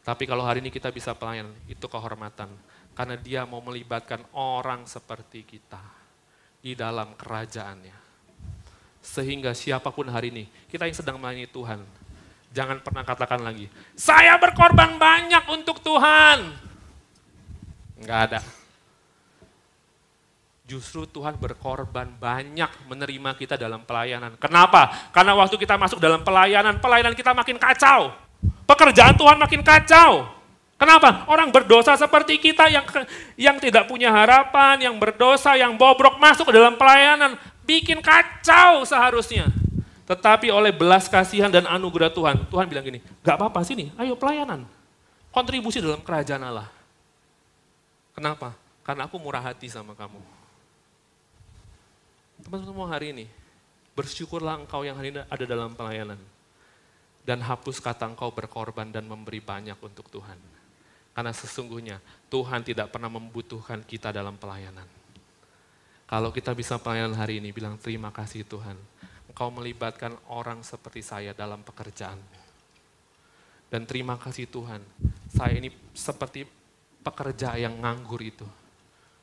Tapi kalau hari ini kita bisa pelayan, itu kehormatan. Karena dia mau melibatkan orang seperti kita di dalam kerajaannya. Sehingga siapa pun hari ini, kita yang sedang melayani Tuhan, jangan pernah katakan lagi, saya berkorban banyak untuk Tuhan. Enggak ada. Justru Tuhan berkorban banyak menerima kita dalam pelayanan. Kenapa? Karena waktu kita masuk dalam pelayanan, pelayanan kita makin kacau. Pekerjaan Tuhan makin kacau. Kenapa? Orang berdosa seperti kita yang yang tidak punya harapan, yang berdosa, yang bobrok masuk ke dalam pelayanan, bikin kacau seharusnya. Tetapi oleh belas kasihan dan anugerah Tuhan, Tuhan bilang gini, gak apa-apa sini, ayo pelayanan. Kontribusi dalam kerajaan Allah. Kenapa? Karena aku murah hati sama kamu. Teman-teman hari ini, bersyukurlah engkau yang hari ini ada dalam pelayanan. Dan hapus kata engkau berkorban dan memberi banyak untuk Tuhan. Karena sesungguhnya Tuhan tidak pernah membutuhkan kita dalam pelayanan. Kalau kita bisa pelayanan hari ini, bilang terima kasih Tuhan. Engkau melibatkan orang seperti saya dalam pekerjaan. Dan terima kasih Tuhan, saya ini seperti pekerja yang nganggur itu.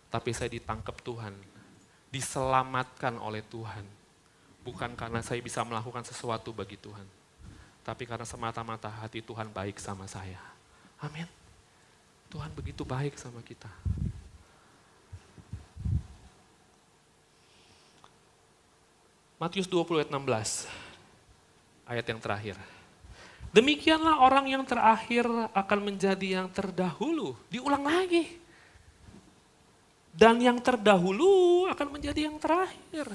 Tapi saya ditangkap Tuhan diselamatkan oleh Tuhan. Bukan karena saya bisa melakukan sesuatu bagi Tuhan. Tapi karena semata-mata hati Tuhan baik sama saya. Amin. Tuhan begitu baik sama kita. Matius 20 ayat 16. Ayat yang terakhir. Demikianlah orang yang terakhir akan menjadi yang terdahulu. Diulang lagi. Dan yang terdahulu akan menjadi yang terakhir.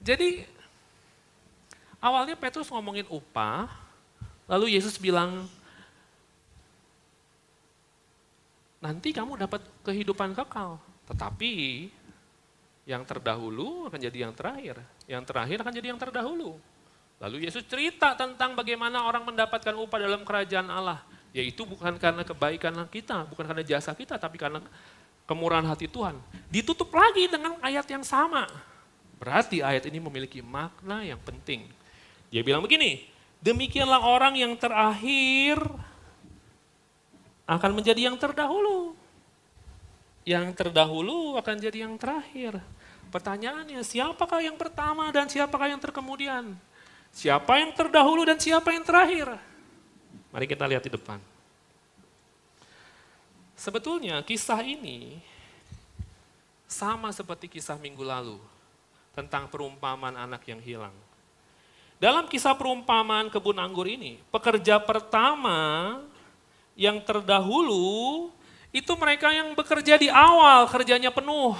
Jadi awalnya Petrus ngomongin upah, lalu Yesus bilang, nanti kamu dapat kehidupan kekal. Tetapi yang terdahulu akan jadi yang terakhir. Yang terakhir akan jadi yang terdahulu. Lalu Yesus cerita tentang bagaimana orang mendapatkan upah dalam kerajaan Allah. Yaitu bukan karena kebaikan kita, bukan karena jasa kita, tapi karena kemurahan hati Tuhan. Ditutup lagi dengan ayat yang sama. Berarti ayat ini memiliki makna yang penting. Dia bilang begini, demikianlah orang yang terakhir akan menjadi yang terdahulu. Yang terdahulu akan jadi yang terakhir. Pertanyaannya, siapakah yang pertama dan siapakah yang terkemudian? Siapa yang terdahulu dan siapa yang terakhir? Mari kita lihat di depan. Sebetulnya kisah ini sama seperti kisah minggu lalu tentang perumpamaan anak yang hilang. Dalam kisah perumpamaan kebun anggur ini, pekerja pertama yang terdahulu itu mereka yang bekerja di awal, kerjanya penuh.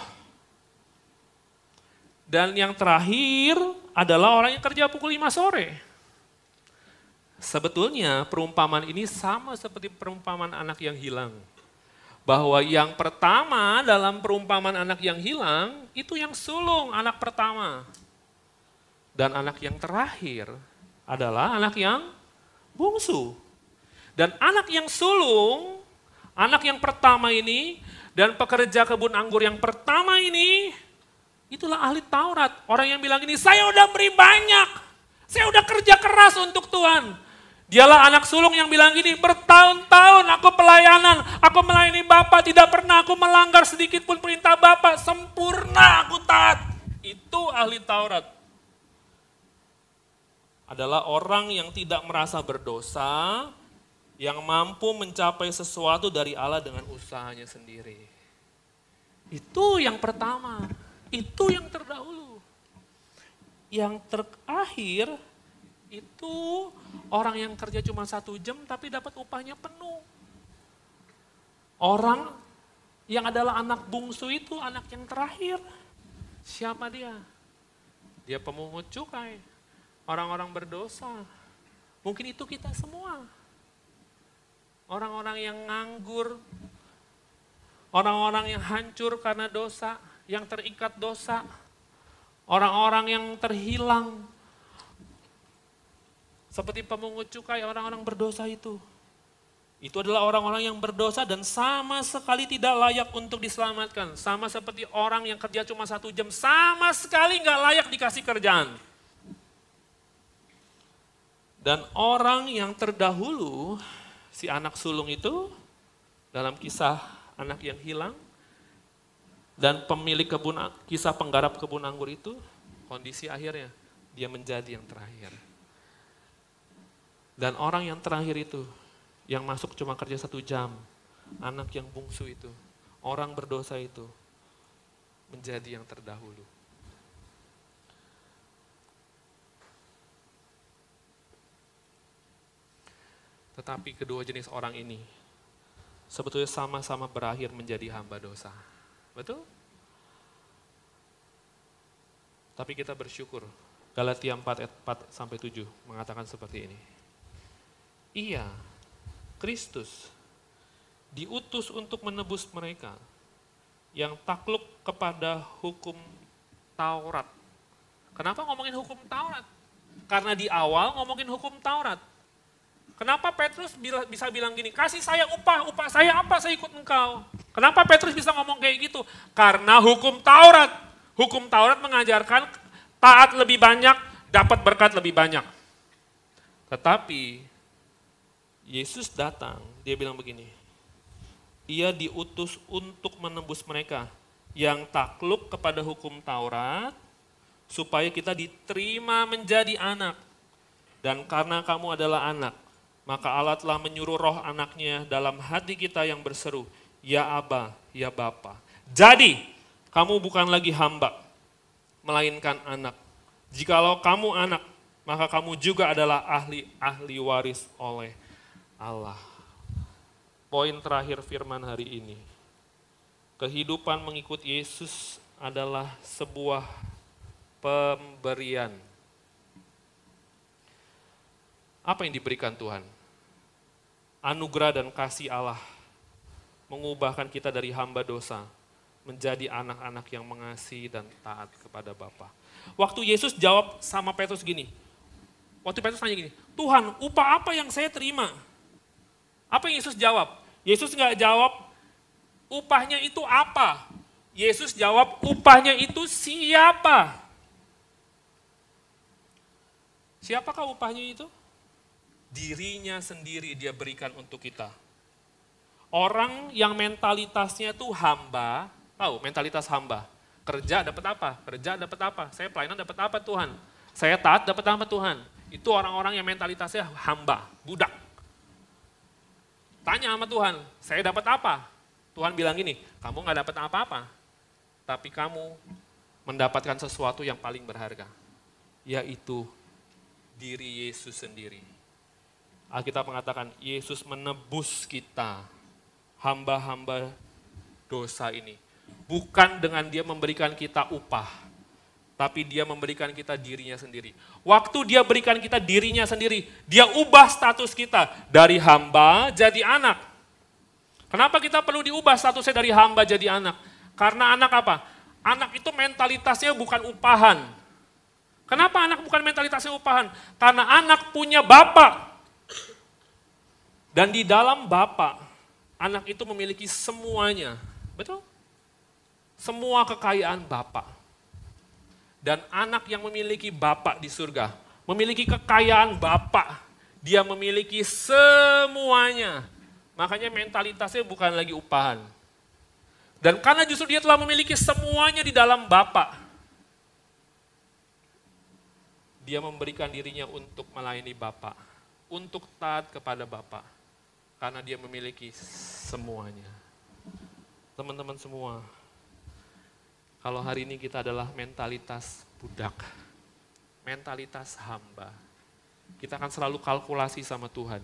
Dan yang terakhir adalah orang yang kerja pukul 5 sore. Sebetulnya perumpamaan ini sama seperti perumpamaan anak yang hilang. Bahwa yang pertama dalam perumpamaan anak yang hilang, itu yang sulung anak pertama. Dan anak yang terakhir adalah anak yang bungsu. Dan anak yang sulung, anak yang pertama ini, dan pekerja kebun anggur yang pertama ini, itulah ahli Taurat. Orang yang bilang ini, saya udah beri banyak, saya udah kerja keras untuk Tuhan. Dialah anak sulung yang bilang gini, bertahun-tahun aku pelayanan, aku melayani Bapak, tidak pernah aku melanggar sedikit pun perintah Bapak, sempurna aku taat. Itu ahli Taurat. Adalah orang yang tidak merasa berdosa, yang mampu mencapai sesuatu dari Allah dengan usahanya sendiri. Itu yang pertama, itu yang terdahulu. Yang terakhir itu orang yang kerja cuma satu jam tapi dapat upahnya penuh. Orang yang adalah anak bungsu itu anak yang terakhir. Siapa dia? Dia pemungut cukai. Orang-orang berdosa. Mungkin itu kita semua. Orang-orang yang nganggur. Orang-orang yang hancur karena dosa. Yang terikat dosa. Orang-orang yang terhilang seperti pemungut cukai orang-orang berdosa itu. Itu adalah orang-orang yang berdosa dan sama sekali tidak layak untuk diselamatkan. Sama seperti orang yang kerja cuma satu jam, sama sekali nggak layak dikasih kerjaan. Dan orang yang terdahulu, si anak sulung itu, dalam kisah anak yang hilang, dan pemilik kebun, kisah penggarap kebun anggur itu, kondisi akhirnya dia menjadi yang terakhir. Dan orang yang terakhir itu yang masuk cuma kerja satu jam, anak yang bungsu itu, orang berdosa itu, menjadi yang terdahulu. Tetapi kedua jenis orang ini sebetulnya sama-sama berakhir menjadi hamba dosa. Betul? Tapi kita bersyukur. Galatia 4 ayat 4 sampai 7 mengatakan seperti ini. Iya, Kristus diutus untuk menebus mereka yang takluk kepada hukum Taurat. Kenapa ngomongin hukum Taurat? Karena di awal ngomongin hukum Taurat. Kenapa Petrus bisa bilang gini, kasih saya upah, upah saya apa, saya ikut engkau. Kenapa Petrus bisa ngomong kayak gitu? Karena hukum Taurat. Hukum Taurat mengajarkan taat lebih banyak, dapat berkat lebih banyak. Tetapi Yesus datang, dia bilang begini, ia diutus untuk menembus mereka yang takluk kepada hukum Taurat, supaya kita diterima menjadi anak. Dan karena kamu adalah anak, maka Allah telah menyuruh roh anaknya dalam hati kita yang berseru, Ya Aba, Ya Bapa. Jadi, kamu bukan lagi hamba, melainkan anak. Jikalau kamu anak, maka kamu juga adalah ahli-ahli waris oleh Allah. Poin terakhir firman hari ini. Kehidupan mengikut Yesus adalah sebuah pemberian. Apa yang diberikan Tuhan? Anugerah dan kasih Allah mengubahkan kita dari hamba dosa menjadi anak-anak yang mengasihi dan taat kepada Bapa. Waktu Yesus jawab sama Petrus gini, waktu Petrus tanya gini, Tuhan upah apa yang saya terima? Apa yang Yesus jawab? Yesus nggak jawab upahnya itu apa. Yesus jawab upahnya itu siapa. Siapakah upahnya itu? Dirinya sendiri dia berikan untuk kita. Orang yang mentalitasnya itu hamba, tahu mentalitas hamba. Kerja dapat apa? Kerja dapat apa? Saya pelayanan dapat apa Tuhan? Saya taat dapat apa Tuhan? Itu orang-orang yang mentalitasnya hamba, budak. Tanya sama Tuhan, saya dapat apa? Tuhan bilang gini, kamu nggak dapat apa-apa, tapi kamu mendapatkan sesuatu yang paling berharga, yaitu diri Yesus sendiri. Alkitab mengatakan Yesus menebus kita, hamba-hamba dosa ini. Bukan dengan dia memberikan kita upah, tapi dia memberikan kita dirinya sendiri. Waktu dia berikan kita dirinya sendiri, dia ubah status kita dari hamba jadi anak. Kenapa kita perlu diubah statusnya dari hamba jadi anak? Karena anak apa? Anak itu mentalitasnya bukan upahan. Kenapa anak bukan mentalitasnya upahan? Karena anak punya bapak. Dan di dalam bapak, anak itu memiliki semuanya. Betul? Semua kekayaan bapak dan anak yang memiliki bapak di surga, memiliki kekayaan bapak, dia memiliki semuanya. Makanya mentalitasnya bukan lagi upahan. Dan karena justru dia telah memiliki semuanya di dalam bapak, dia memberikan dirinya untuk melayani bapak, untuk taat kepada bapak, karena dia memiliki semuanya. Teman-teman semua, kalau hari ini kita adalah mentalitas budak, mentalitas hamba, kita akan selalu kalkulasi sama Tuhan.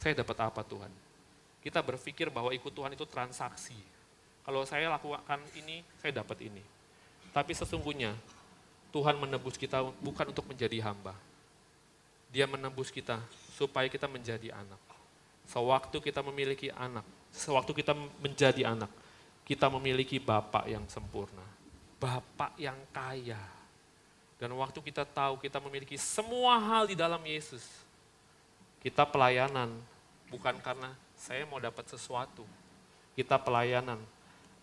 Saya dapat apa Tuhan? Kita berpikir bahwa ikut Tuhan itu transaksi. Kalau saya lakukan ini, saya dapat ini. Tapi sesungguhnya Tuhan menebus kita bukan untuk menjadi hamba. Dia menebus kita supaya kita menjadi anak. Sewaktu kita memiliki anak, sewaktu kita menjadi anak, kita memiliki Bapak yang sempurna. Bapak yang kaya. Dan waktu kita tahu kita memiliki semua hal di dalam Yesus, kita pelayanan bukan karena saya mau dapat sesuatu. Kita pelayanan,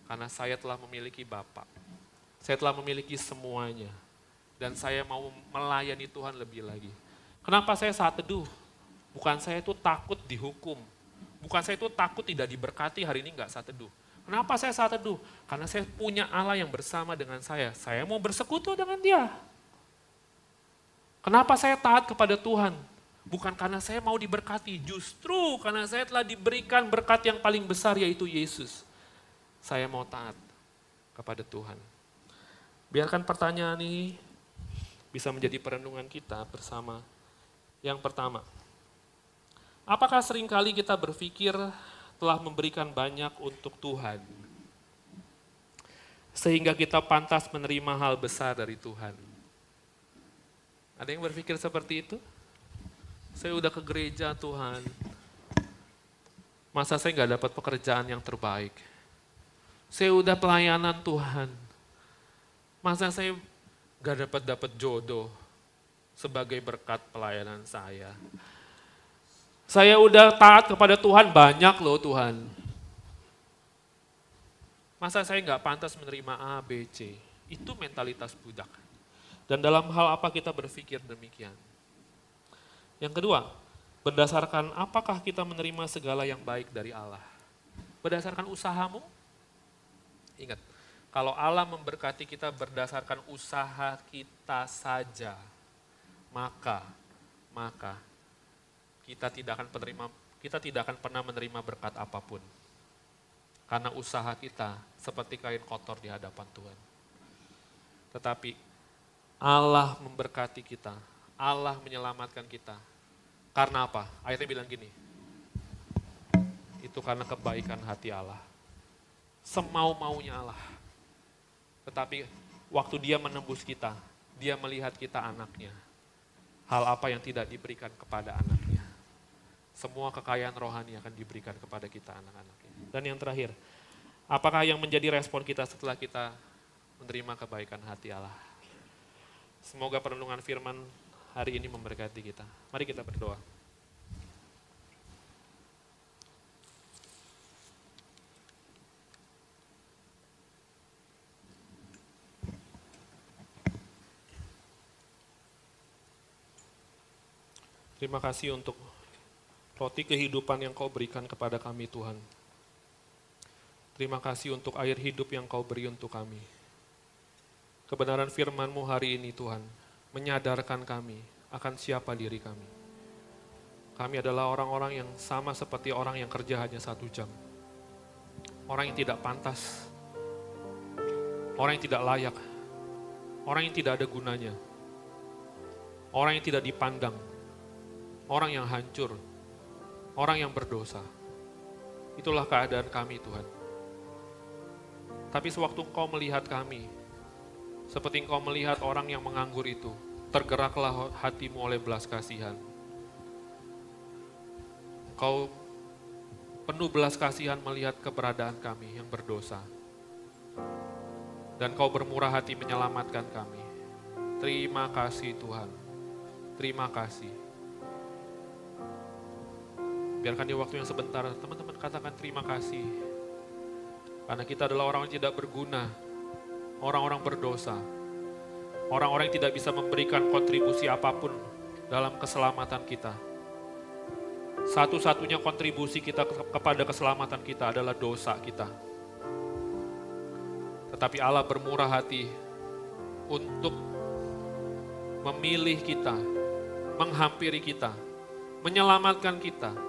karena saya telah memiliki Bapak. Saya telah memiliki semuanya. Dan saya mau melayani Tuhan lebih lagi. Kenapa saya saat teduh? Bukan saya itu takut dihukum. Bukan saya itu takut tidak diberkati hari ini nggak saat teduh. Kenapa saya saat teduh? Karena saya punya Allah yang bersama dengan saya. Saya mau bersekutu dengan dia. Kenapa saya taat kepada Tuhan? Bukan karena saya mau diberkati, justru karena saya telah diberikan berkat yang paling besar yaitu Yesus. Saya mau taat kepada Tuhan. Biarkan pertanyaan ini bisa menjadi perenungan kita bersama. Yang pertama, apakah sering kali kita berpikir telah memberikan banyak untuk Tuhan, sehingga kita pantas menerima hal besar dari Tuhan? Ada yang berpikir seperti itu? Saya udah ke gereja Tuhan. Masa saya nggak dapat pekerjaan yang terbaik? Saya udah pelayanan Tuhan. Masa saya nggak dapat dapat jodoh sebagai berkat pelayanan saya? Saya udah taat kepada Tuhan banyak loh Tuhan. Masa saya nggak pantas menerima A, B, C? Itu mentalitas budak. Dan dalam hal apa kita berpikir demikian? Yang kedua, berdasarkan apakah kita menerima segala yang baik dari Allah? Berdasarkan usahamu? Ingat, kalau Allah memberkati kita berdasarkan usaha kita saja, maka maka kita tidak akan penerima kita tidak akan pernah menerima berkat apa pun. Karena usaha kita seperti kain kotor di hadapan Tuhan. Tetapi Allah memberkati kita Allah menyelamatkan kita. Karena apa? Ayatnya bilang gini, itu karena kebaikan hati Allah. Semau-maunya Allah. Tetapi waktu dia menembus kita, dia melihat kita anaknya. Hal apa yang tidak diberikan kepada anaknya. Semua kekayaan rohani akan diberikan kepada kita anak-anaknya. Dan yang terakhir, apakah yang menjadi respon kita setelah kita menerima kebaikan hati Allah? Semoga perenungan firman hari ini memberkati kita. Mari kita berdoa. Terima kasih untuk roti kehidupan yang kau berikan kepada kami Tuhan. Terima kasih untuk air hidup yang kau beri untuk kami. Kebenaran firman-Mu hari ini Tuhan, menyadarkan kami akan siapa diri kami. Kami adalah orang-orang yang sama seperti orang yang kerja hanya satu jam. Orang yang tidak pantas, orang yang tidak layak, orang yang tidak ada gunanya, orang yang tidak dipandang, orang yang hancur, orang yang berdosa. Itulah keadaan kami Tuhan. Tapi sewaktu Engkau melihat kami, seperti engkau melihat orang yang menganggur itu, tergeraklah hatimu oleh belas kasihan. Kau penuh belas kasihan melihat keberadaan kami yang berdosa. Dan kau bermurah hati menyelamatkan kami. Terima kasih Tuhan. Terima kasih. Biarkan di waktu yang sebentar, teman-teman katakan terima kasih. Karena kita adalah orang yang tidak berguna, orang-orang berdosa, orang-orang yang tidak bisa memberikan kontribusi apa pun dalam keselamatan kita. Satu-satunya kontribusi kita kepada keselamatan kita adalah dosa kita. Tetapi Allah bermurah hati untuk memilih kita, menghampiri kita, menyelamatkan kita.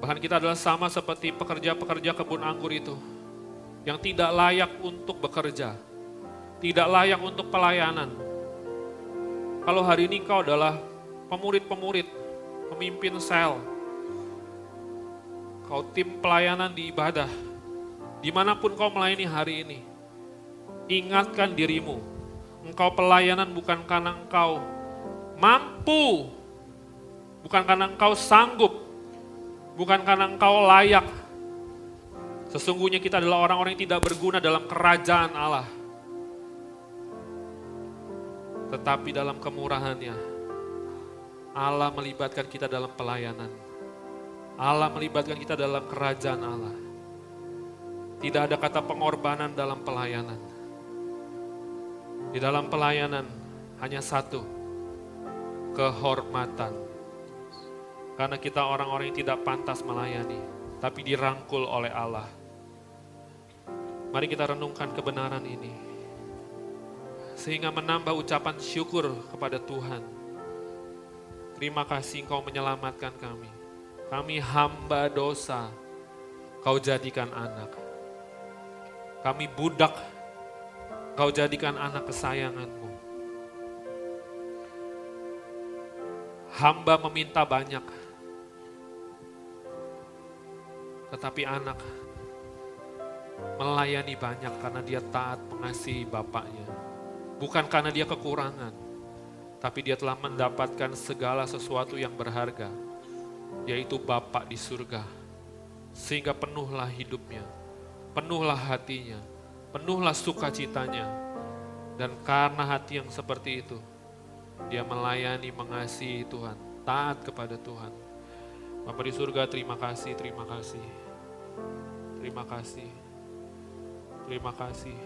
Bahkan kita adalah sama seperti pekerja-pekerja kebun anggur itu yang tidak layak untuk bekerja, tidak layak untuk pelayanan. Kalau hari ini kau adalah pemurid-pemurid, pemimpin sel, kau tim pelayanan di ibadah, di mana pun kau melayani hari ini, ingatkan dirimu, engkau pelayanan bukan karena engkau mampu, bukan karena engkau sanggup, bukan karena engkau layak, Sesungguhnya kita adalah orang-orang yang tidak berguna dalam kerajaan Allah. Tetapi dalam kemurahannya, Allah melibatkan kita dalam pelayanan. Allah melibatkan kita dalam kerajaan Allah. Tidak ada kata pengorbanan dalam pelayanan. Di dalam pelayanan hanya satu, kehormatan. Karena kita orang-orang yang tidak pantas melayani, tapi dirangkul oleh Allah. Mari kita renungkan kebenaran ini. Sehingga menambah ucapan syukur kepada Tuhan. Terima kasih engkau menyelamatkan kami. Kami hamba dosa, kau jadikan anak. Kami budak, kau jadikan anak kesayanganmu. Hamba meminta banyak, tetapi anak melayani banyak karena dia taat mengasihi bapaknya. Bukan karena dia kekurangan, tapi dia telah mendapatkan segala sesuatu yang berharga, yaitu Bapak di surga. Sehingga penuhlah hidupnya, penuhlah hatinya, penuhlah sukacitanya. Dan karena hati yang seperti itu, dia melayani, mengasihi Tuhan, taat kepada Tuhan. Bapak di surga, terima kasih, terima kasih. Terima kasih. Terima kasih.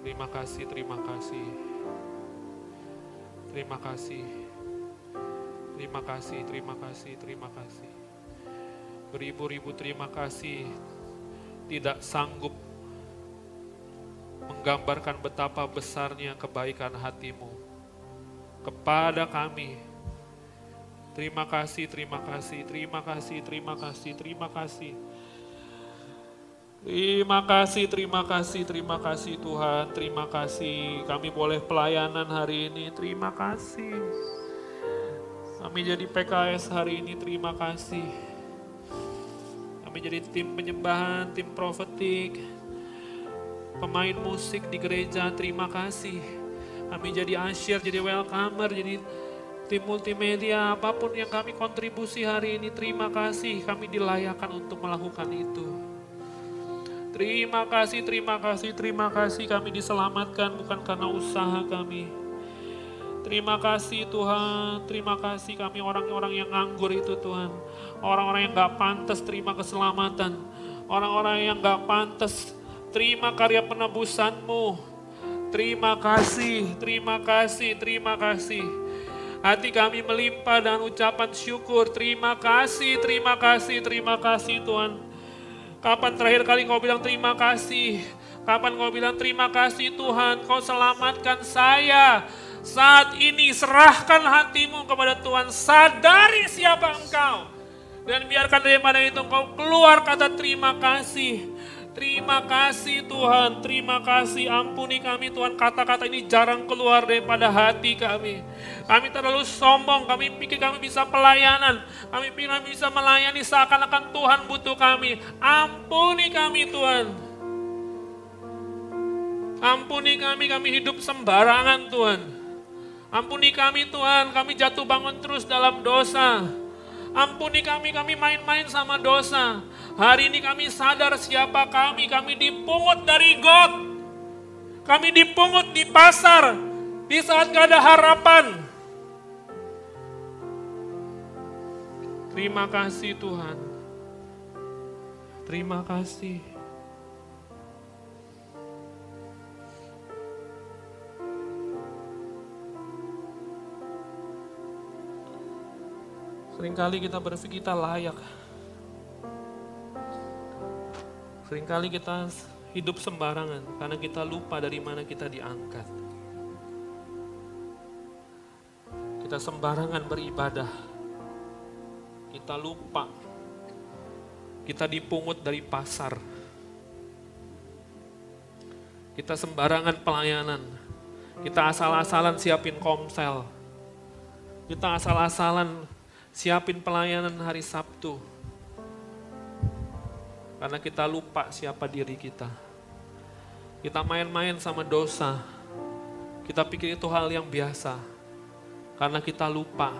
Terima kasih, terima kasih. Terima kasih. Terima kasih, terima kasih, terima kasih. Beribu-ribu terima kasih tidak sanggup menggambarkan betapa besarnya kebaikan hatimu kepada kami. Terima kasih, terima kasih, terima kasih, terima kasih, terima kasih. Terima kasih, terima kasih, terima kasih Tuhan, terima kasih. Kami boleh pelayanan hari ini, terima kasih. Kami jadi PKS hari ini, terima kasih. Kami jadi tim penyembahan, tim profetik, pemain musik di gereja, terima kasih. Kami jadi asyir, jadi welcomer, jadi tim multimedia, apa pun yang kami kontribusi hari ini, terima kasih. Kami dilayakan untuk melakukan itu. Terima kasih, terima kasih, terima kasih kami diselamatkan bukan karena usaha kami. Terima kasih Tuhan, terima kasih kami orang-orang yang nganggur itu Tuhan. Orang-orang yang gak pantas terima keselamatan. Orang-orang yang gak pantas terima karya penebusanmu. Terima kasih, terima kasih, terima kasih. Hati kami melimpah dan ucapan syukur. Terima kasih, terima kasih, terima kasih Tuhan. Kapan terakhir kali kau bilang terima kasih? Kapan kau bilang terima kasih Tuhan, kau selamatkan saya. Saat ini serahkan hatimu kepada Tuhan, sadari siapa engkau. Dan biarkan daripada itu engkau keluar kata terima kasih. Terima kasih Tuhan, terima kasih. Ampuni kami Tuhan, kata-kata ini jarang keluar daripada hati kami. Kami terlalu sombong, kami pikir kami bisa pelayanan. Kami pikir kami bisa melayani seakan-akan Tuhan butuh kami. Ampuni kami Tuhan. Ampuni kami, kami hidup sembarangan Tuhan. Ampuni kami Tuhan, kami jatuh bangun terus dalam dosa. Ampuni kami, kami main-main sama dosa. Hari ini kami sadar siapa kami, kami dipungut dari got. Kami dipungut di pasar, di saat gak ada harapan. Terima kasih Tuhan. Terima kasih. Seringkali kita berpikir kita layak. Seringkali kita hidup sembarangan karena kita lupa dari mana kita diangkat. Kita sembarangan beribadah. Kita lupa. Kita dipungut dari pasar. Kita sembarangan pelayanan. Kita asal-asalan siapin komsel. Kita asal-asalan siapin pelayanan hari Sabtu. Karena kita lupa siapa diri kita. Kita main-main sama dosa. Kita pikir itu hal yang biasa. Karena kita lupa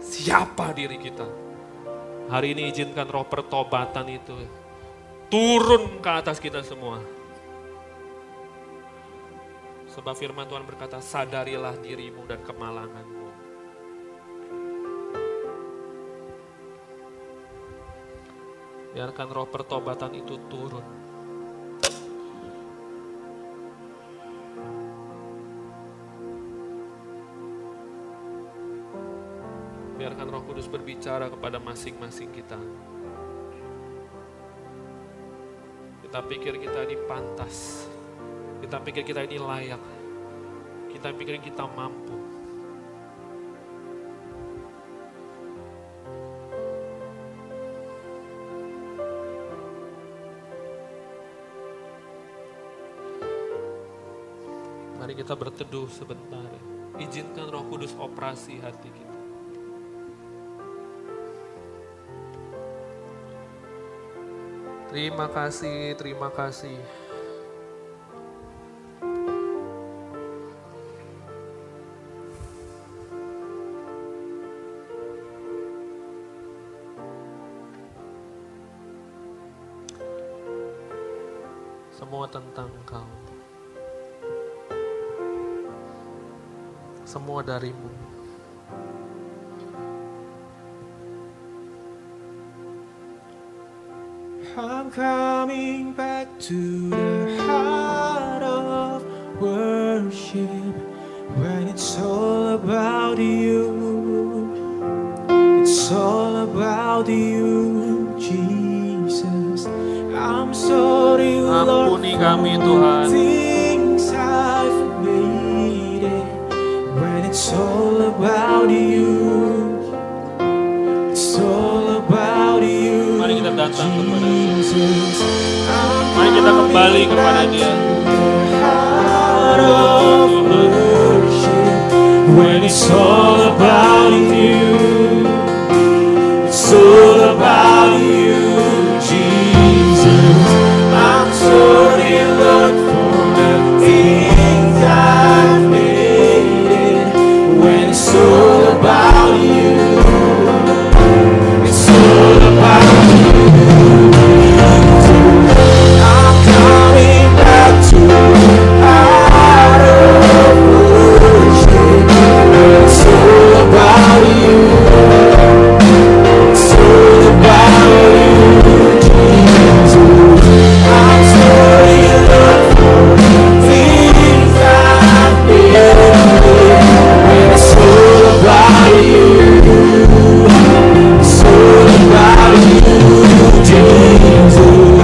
siapa diri kita. Hari ini izinkan roh pertobatan itu turun ke atas kita semua. Sebab firman Tuhan berkata, sadarilah dirimu dan kemalanganmu. Biarkan roh pertobatan itu turun. Biarkan roh kudus berbicara kepada masing-masing kita. Kita pikir kita ini pantas. Kita pikir kita ini layak. Kita pikir kita mampu. kita berteduh sebentar. Izinkan Roh Kudus operasi hati kita. Terima kasih, terima kasih. Semua tentang Kau. semua darimu. I'm coming back to the heart of worship when it's all about you. It's all about you, Jesus. I'm sorry, Lord. Ampuni kami, Tuhan. kembali kepada Dia. When it's all Jesus.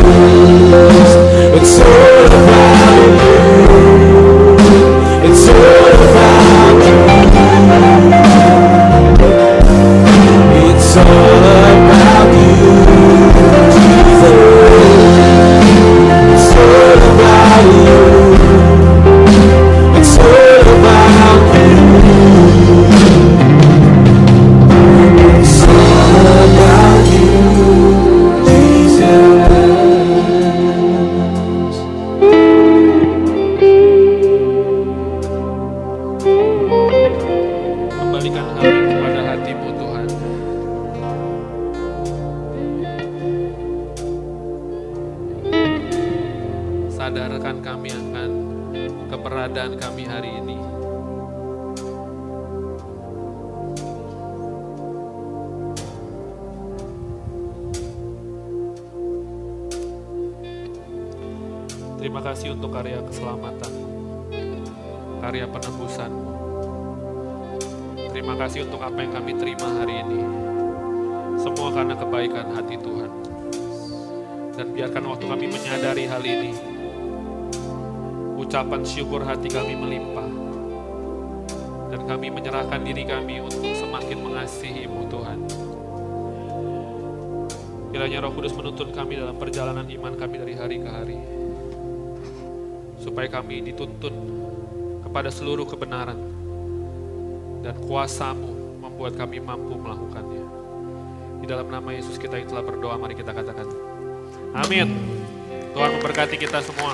berdoa, mari kita katakan. Amin. Tuhan memberkati kita semua.